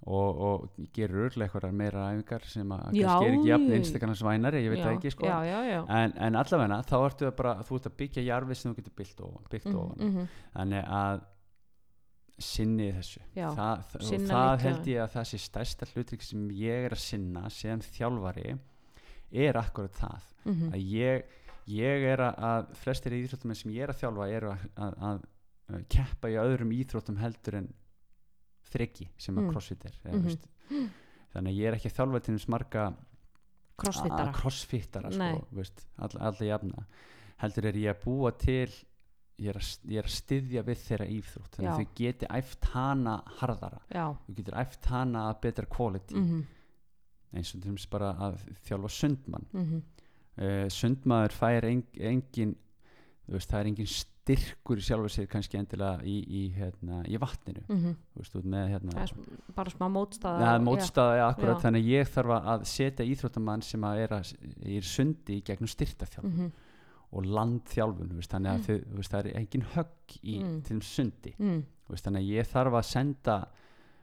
Og, og gerur örlega eitthvað meira æfingar sem að Já, kannski er ekki jafn einstakarnas vænar ég veit já, ekki sko. Já, en, en allavegna þá ertu bara þú ert að byggja jarfið sem þú getur byggt ofan, byggt Mhm, ofan. mhm. þannig að sinni þessu. Þa, það, og það held ég að það sé stærsta hlutrik sem ég er að sinna sem þjálfari er akkurat það. Mhm. að ég, ég er að, að flestir íþróttum sem ég er að þjálfa eru að, að, að keppa í öðrum íþróttum heldur en þryggi sem að Mm. crossfit er eða, veist. þannig að ég er ekki að þjálfa til þess marga crossfittara. crossfittara sko, all, alla jafna. Heldur er ég að búa til ég er að, ég er að styðja við þeirra íþrótt þannig að þau geti æft hana harðara. Já, þú getur æft hana að betra quality. Mhm, eins og dæmis bara að þjálfa sundmann. Mhm, uh, sundmaður fær en, engin þú veist, það er engin styrkur sjálfur sér kannski endilega í, í, hérna, í vatninu mhm. þú veist, með hérna bara smá mótstaða og- mótstaða, já, akkurat, Já. þannig að ég þarf að- setja íþróttamann sem að er, að, er sundi gegnum styrtaþjálfun Mhm, og landþjálfun, veist, þannig að Mm. þau, þú veist, það er engin högg í Mm. til dæmis sundi, mm, þannig að ég þarf að senda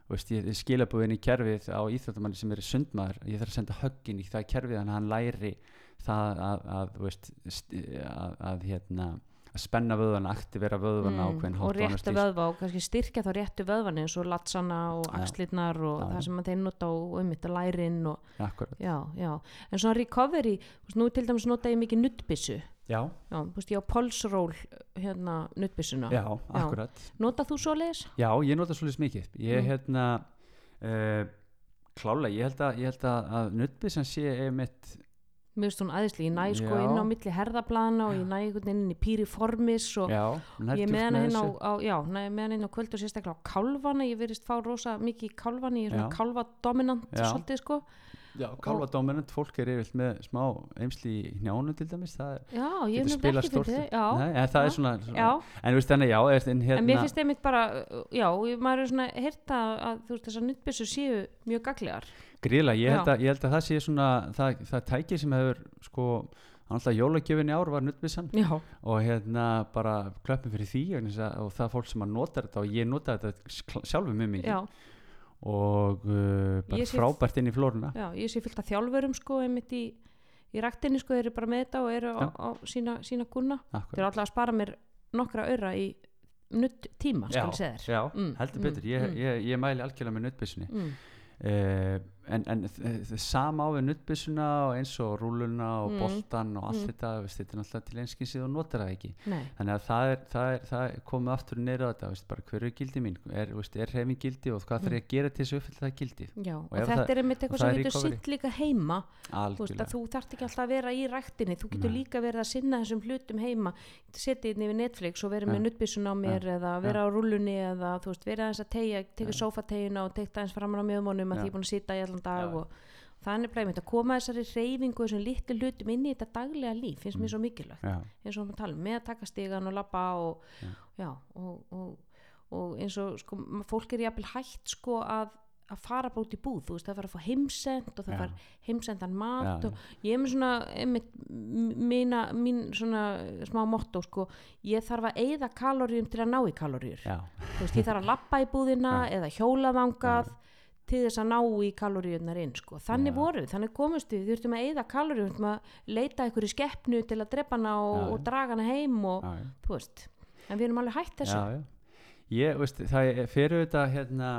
þú veist, ég skilabúðin í kerfið á íþróttamanni sem er sundmaður, ég þarf að senda höggin í það kerfið þannig að hann læri það að, að, að hérna að spenna vöðvana, aktivera vöðvana mm, og réttu vöðva og kannski styrkja þá réttu vöðvan eins og latsana og axlirnar og það sem að þeir nota og einmitt að lærin og já, já, en svona recovery nú til dæmis nota ég mikið nuttbissu já, já, veist, ég á pulsról hérna nuttbissuna já, akkurat. Nota þú svoleiðis? Já, ég nota svolítið mikið. Ég Mm. hérna uh, klálega, ég held að, að nuttbissan sé einmitt Mér finnst hún aðeinslega, ég næ sko Já. inn á milli herðablana og ég næ einhvern veginn inn í pýriformis og já, ég er með hana inn á, á já, næ, með hana inn á kvöld og sérstaklega á kálvana, ég verist fá rosa mikið í kálvana, ég er svona Já. kálvadominant Já. svolítið sko Já, kálfa dominant, fólk er yfirleitt með smá eimsli í hnjánu til dæmis það er, já, ég hef nefnilega ekki fyrir þið Nei, en það já, er svona, svona en veist þannig, já, er, en hérna en mér finnst einmitt bara já, maður er svona heyrta að þú veist þessar nuttbissur séu mjög gaglegar gríðlega, ég, held að- ég held að það sé svona það, það tæki sem hefur sko alltaf jólagjöfin í ár var nuttbissan og hérna bara klöppum fyrir því og það er fólk sem að nota þetta og ég nota þetta sjálfur mjög mikið og uh, bara frábært inn í flóruna. Já, ég sé fyllt af þjálfurum sko einmitt í, í ræktinni sko, þeir eru bara með þetta og eru á, á sína, sína gunna þeir eru alltaf að spara mér nokkra öra í nutt tíma, skal ég segja þér. já, Mm, heldur mm, betur. Ég, mm. ég, ég mæli algjörlega með nuttbissunni mm, uh, en, en þ- þ- sama á við nuttbissuna og eins og rúluna og Mm. boltan og allt Mm. þetta veist, þetta er náttúrulega til einskinsið og notar það ekki. Nei, þannig að það er, það er, það er komið aftur neyra á þetta, veist, bara hver er gildi mín? Er, er hreyfing gildi og hvað þarf ég að gera til þess að uppfylla það gildi já, og, ef þetta það- er einmitt og eitthvað það sem er getur sitt líka heima. Veist þú þarft ekki alltaf að vera í ræktinni þú getur Nei. líka verið að sinna þessum hlutum heima. Setja inn yfir Netflix og vera með nuttbissun á mér eða vera á rúllunni eða þú veist, vera aðeins að tegja teka Ja. sófategina og tekta aðeins framan á að Ja. því er búin að sita í allan dag Ja. og það er bara einmitt að koma þessari reyfingu og þessum litlu hlutum inn í þetta daglega líf finnst mér Mm. svo mikilvægt eins og við tala um, með að taka stigan og labba og, Ja. og, og, og eins og sko, fólk er jafnvel hægt sko að að fara bara út í búð, þú veist, það fara að fá heimsend og það Já. fara heimsendan mat Já, og ég er með svona einmitt, mína, mín svona smá motto sko, ég þarf að eyða kaloríum til að ná í kaloríur já, þú veist, ég þarf að lappa í búðina eða hjóla þangað til þess að ná í kaloríunar inn sko. þannig Já. voru, þannig komust við þurftum að eyða kaloríum, við þurftum að leita í skeppnu til að drepa hana og, Já, og draga hana heim og þú veist, en við erum alveg hægt þessu já. Ég, veist, það er fyrir þetta hérna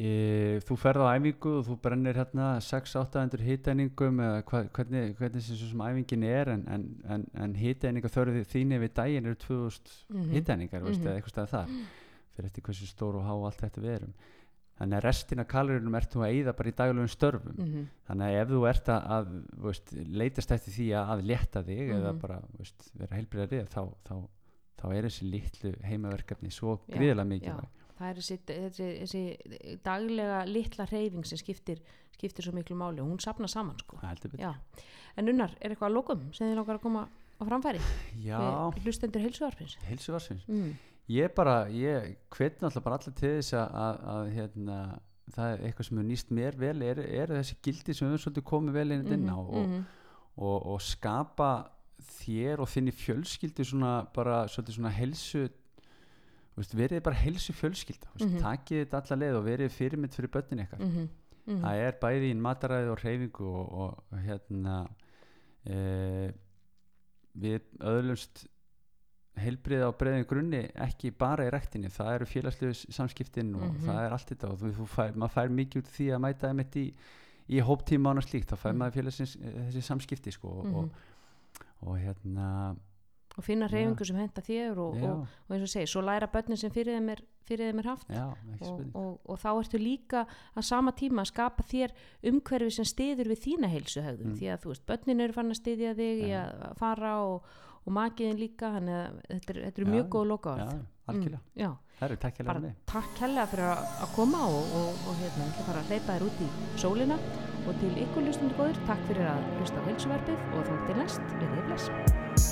e, þú ferð á æfingu og þú brennir hérna 6-800 hitæningum eða hva, hvernig, hvernig sem æfingin er en, en, en, en hitæninga þörfið þín yfir daginn eru 2000 Mhm. hitæningar veist, Mhm. eða eitthvað stað þar fyrir eftir hversu stór og há allt þetta við erum þannig að restina kalorinum ert þú að eyða bara í daglegum störfum. Mhm. þannig að ef þú ert að, að veist, leitast eftir því að, að létta þig eða Mhm. bara veist, vera heilbriðari þá, þá, þá er þessi litlu heimaverkefni svo gríðilega já, mikilvæg. Það er þessi, þessi, þessi daglega litla reyfing sem skiptir, skiptir svo miklu máli og hún sapna saman sko. En unnar, er eitthvað að lokum sem þið langar að koma á framfæri? Hlustendur heilsuarfins heilsuvarsins mm. Ég bara, ég hvet náttúrulega bara allir til þess að, að, að hérna, það er eitthvað sem er nýst mér vel er, er þessi gildi sem við svolítið komið vel inn, inn á og, Mhm. og, og skapa þér og þinni fjölskyldu svona bara svolítið svona helsu veist, verið bara helsu fjölskylda mm Mhm. takið þetta alla leið og verið fyrirmynd fyrir börnin ykkar Mhm. Mhm. það er bæði í mataræði og hreyfingu og, og hérna e, við öðlumst heilbriða á breiðin grunni ekki bara í rektinni, það eru félagslegu samskiptin og Mhm. það er allt þetta og þú, fær, maður fær mikið út því að mæta einmitt í, í hóptíma og slíkt, þá fær Mhm. maður félagsins þessi samskipti sko og, Mhm. og, og hérna og finna reyfingu sem henda þér og, og, og eins og segi, svo læra börnin sem fyrir þeim er, fyrir þeim er haft já, og, og, þá ertu líka að sama tíma að skapa þér umhverfi sem stiður við þína heilsuhegðun Mm. því að þú veist, börnin eru fann að styðja þig í að fara og, og makiðin líka þannig að þetta er, þetta er mjög góð loka já, algjörlega, það eru takk með takk hella fyrir að, koma og, og, og hérna, ætla bara að hleypa þér út í sólina. Og til ykkur hlustundu góður, takk fyrir að hlusta á heilsuvarpið og þá til næst, við þið bless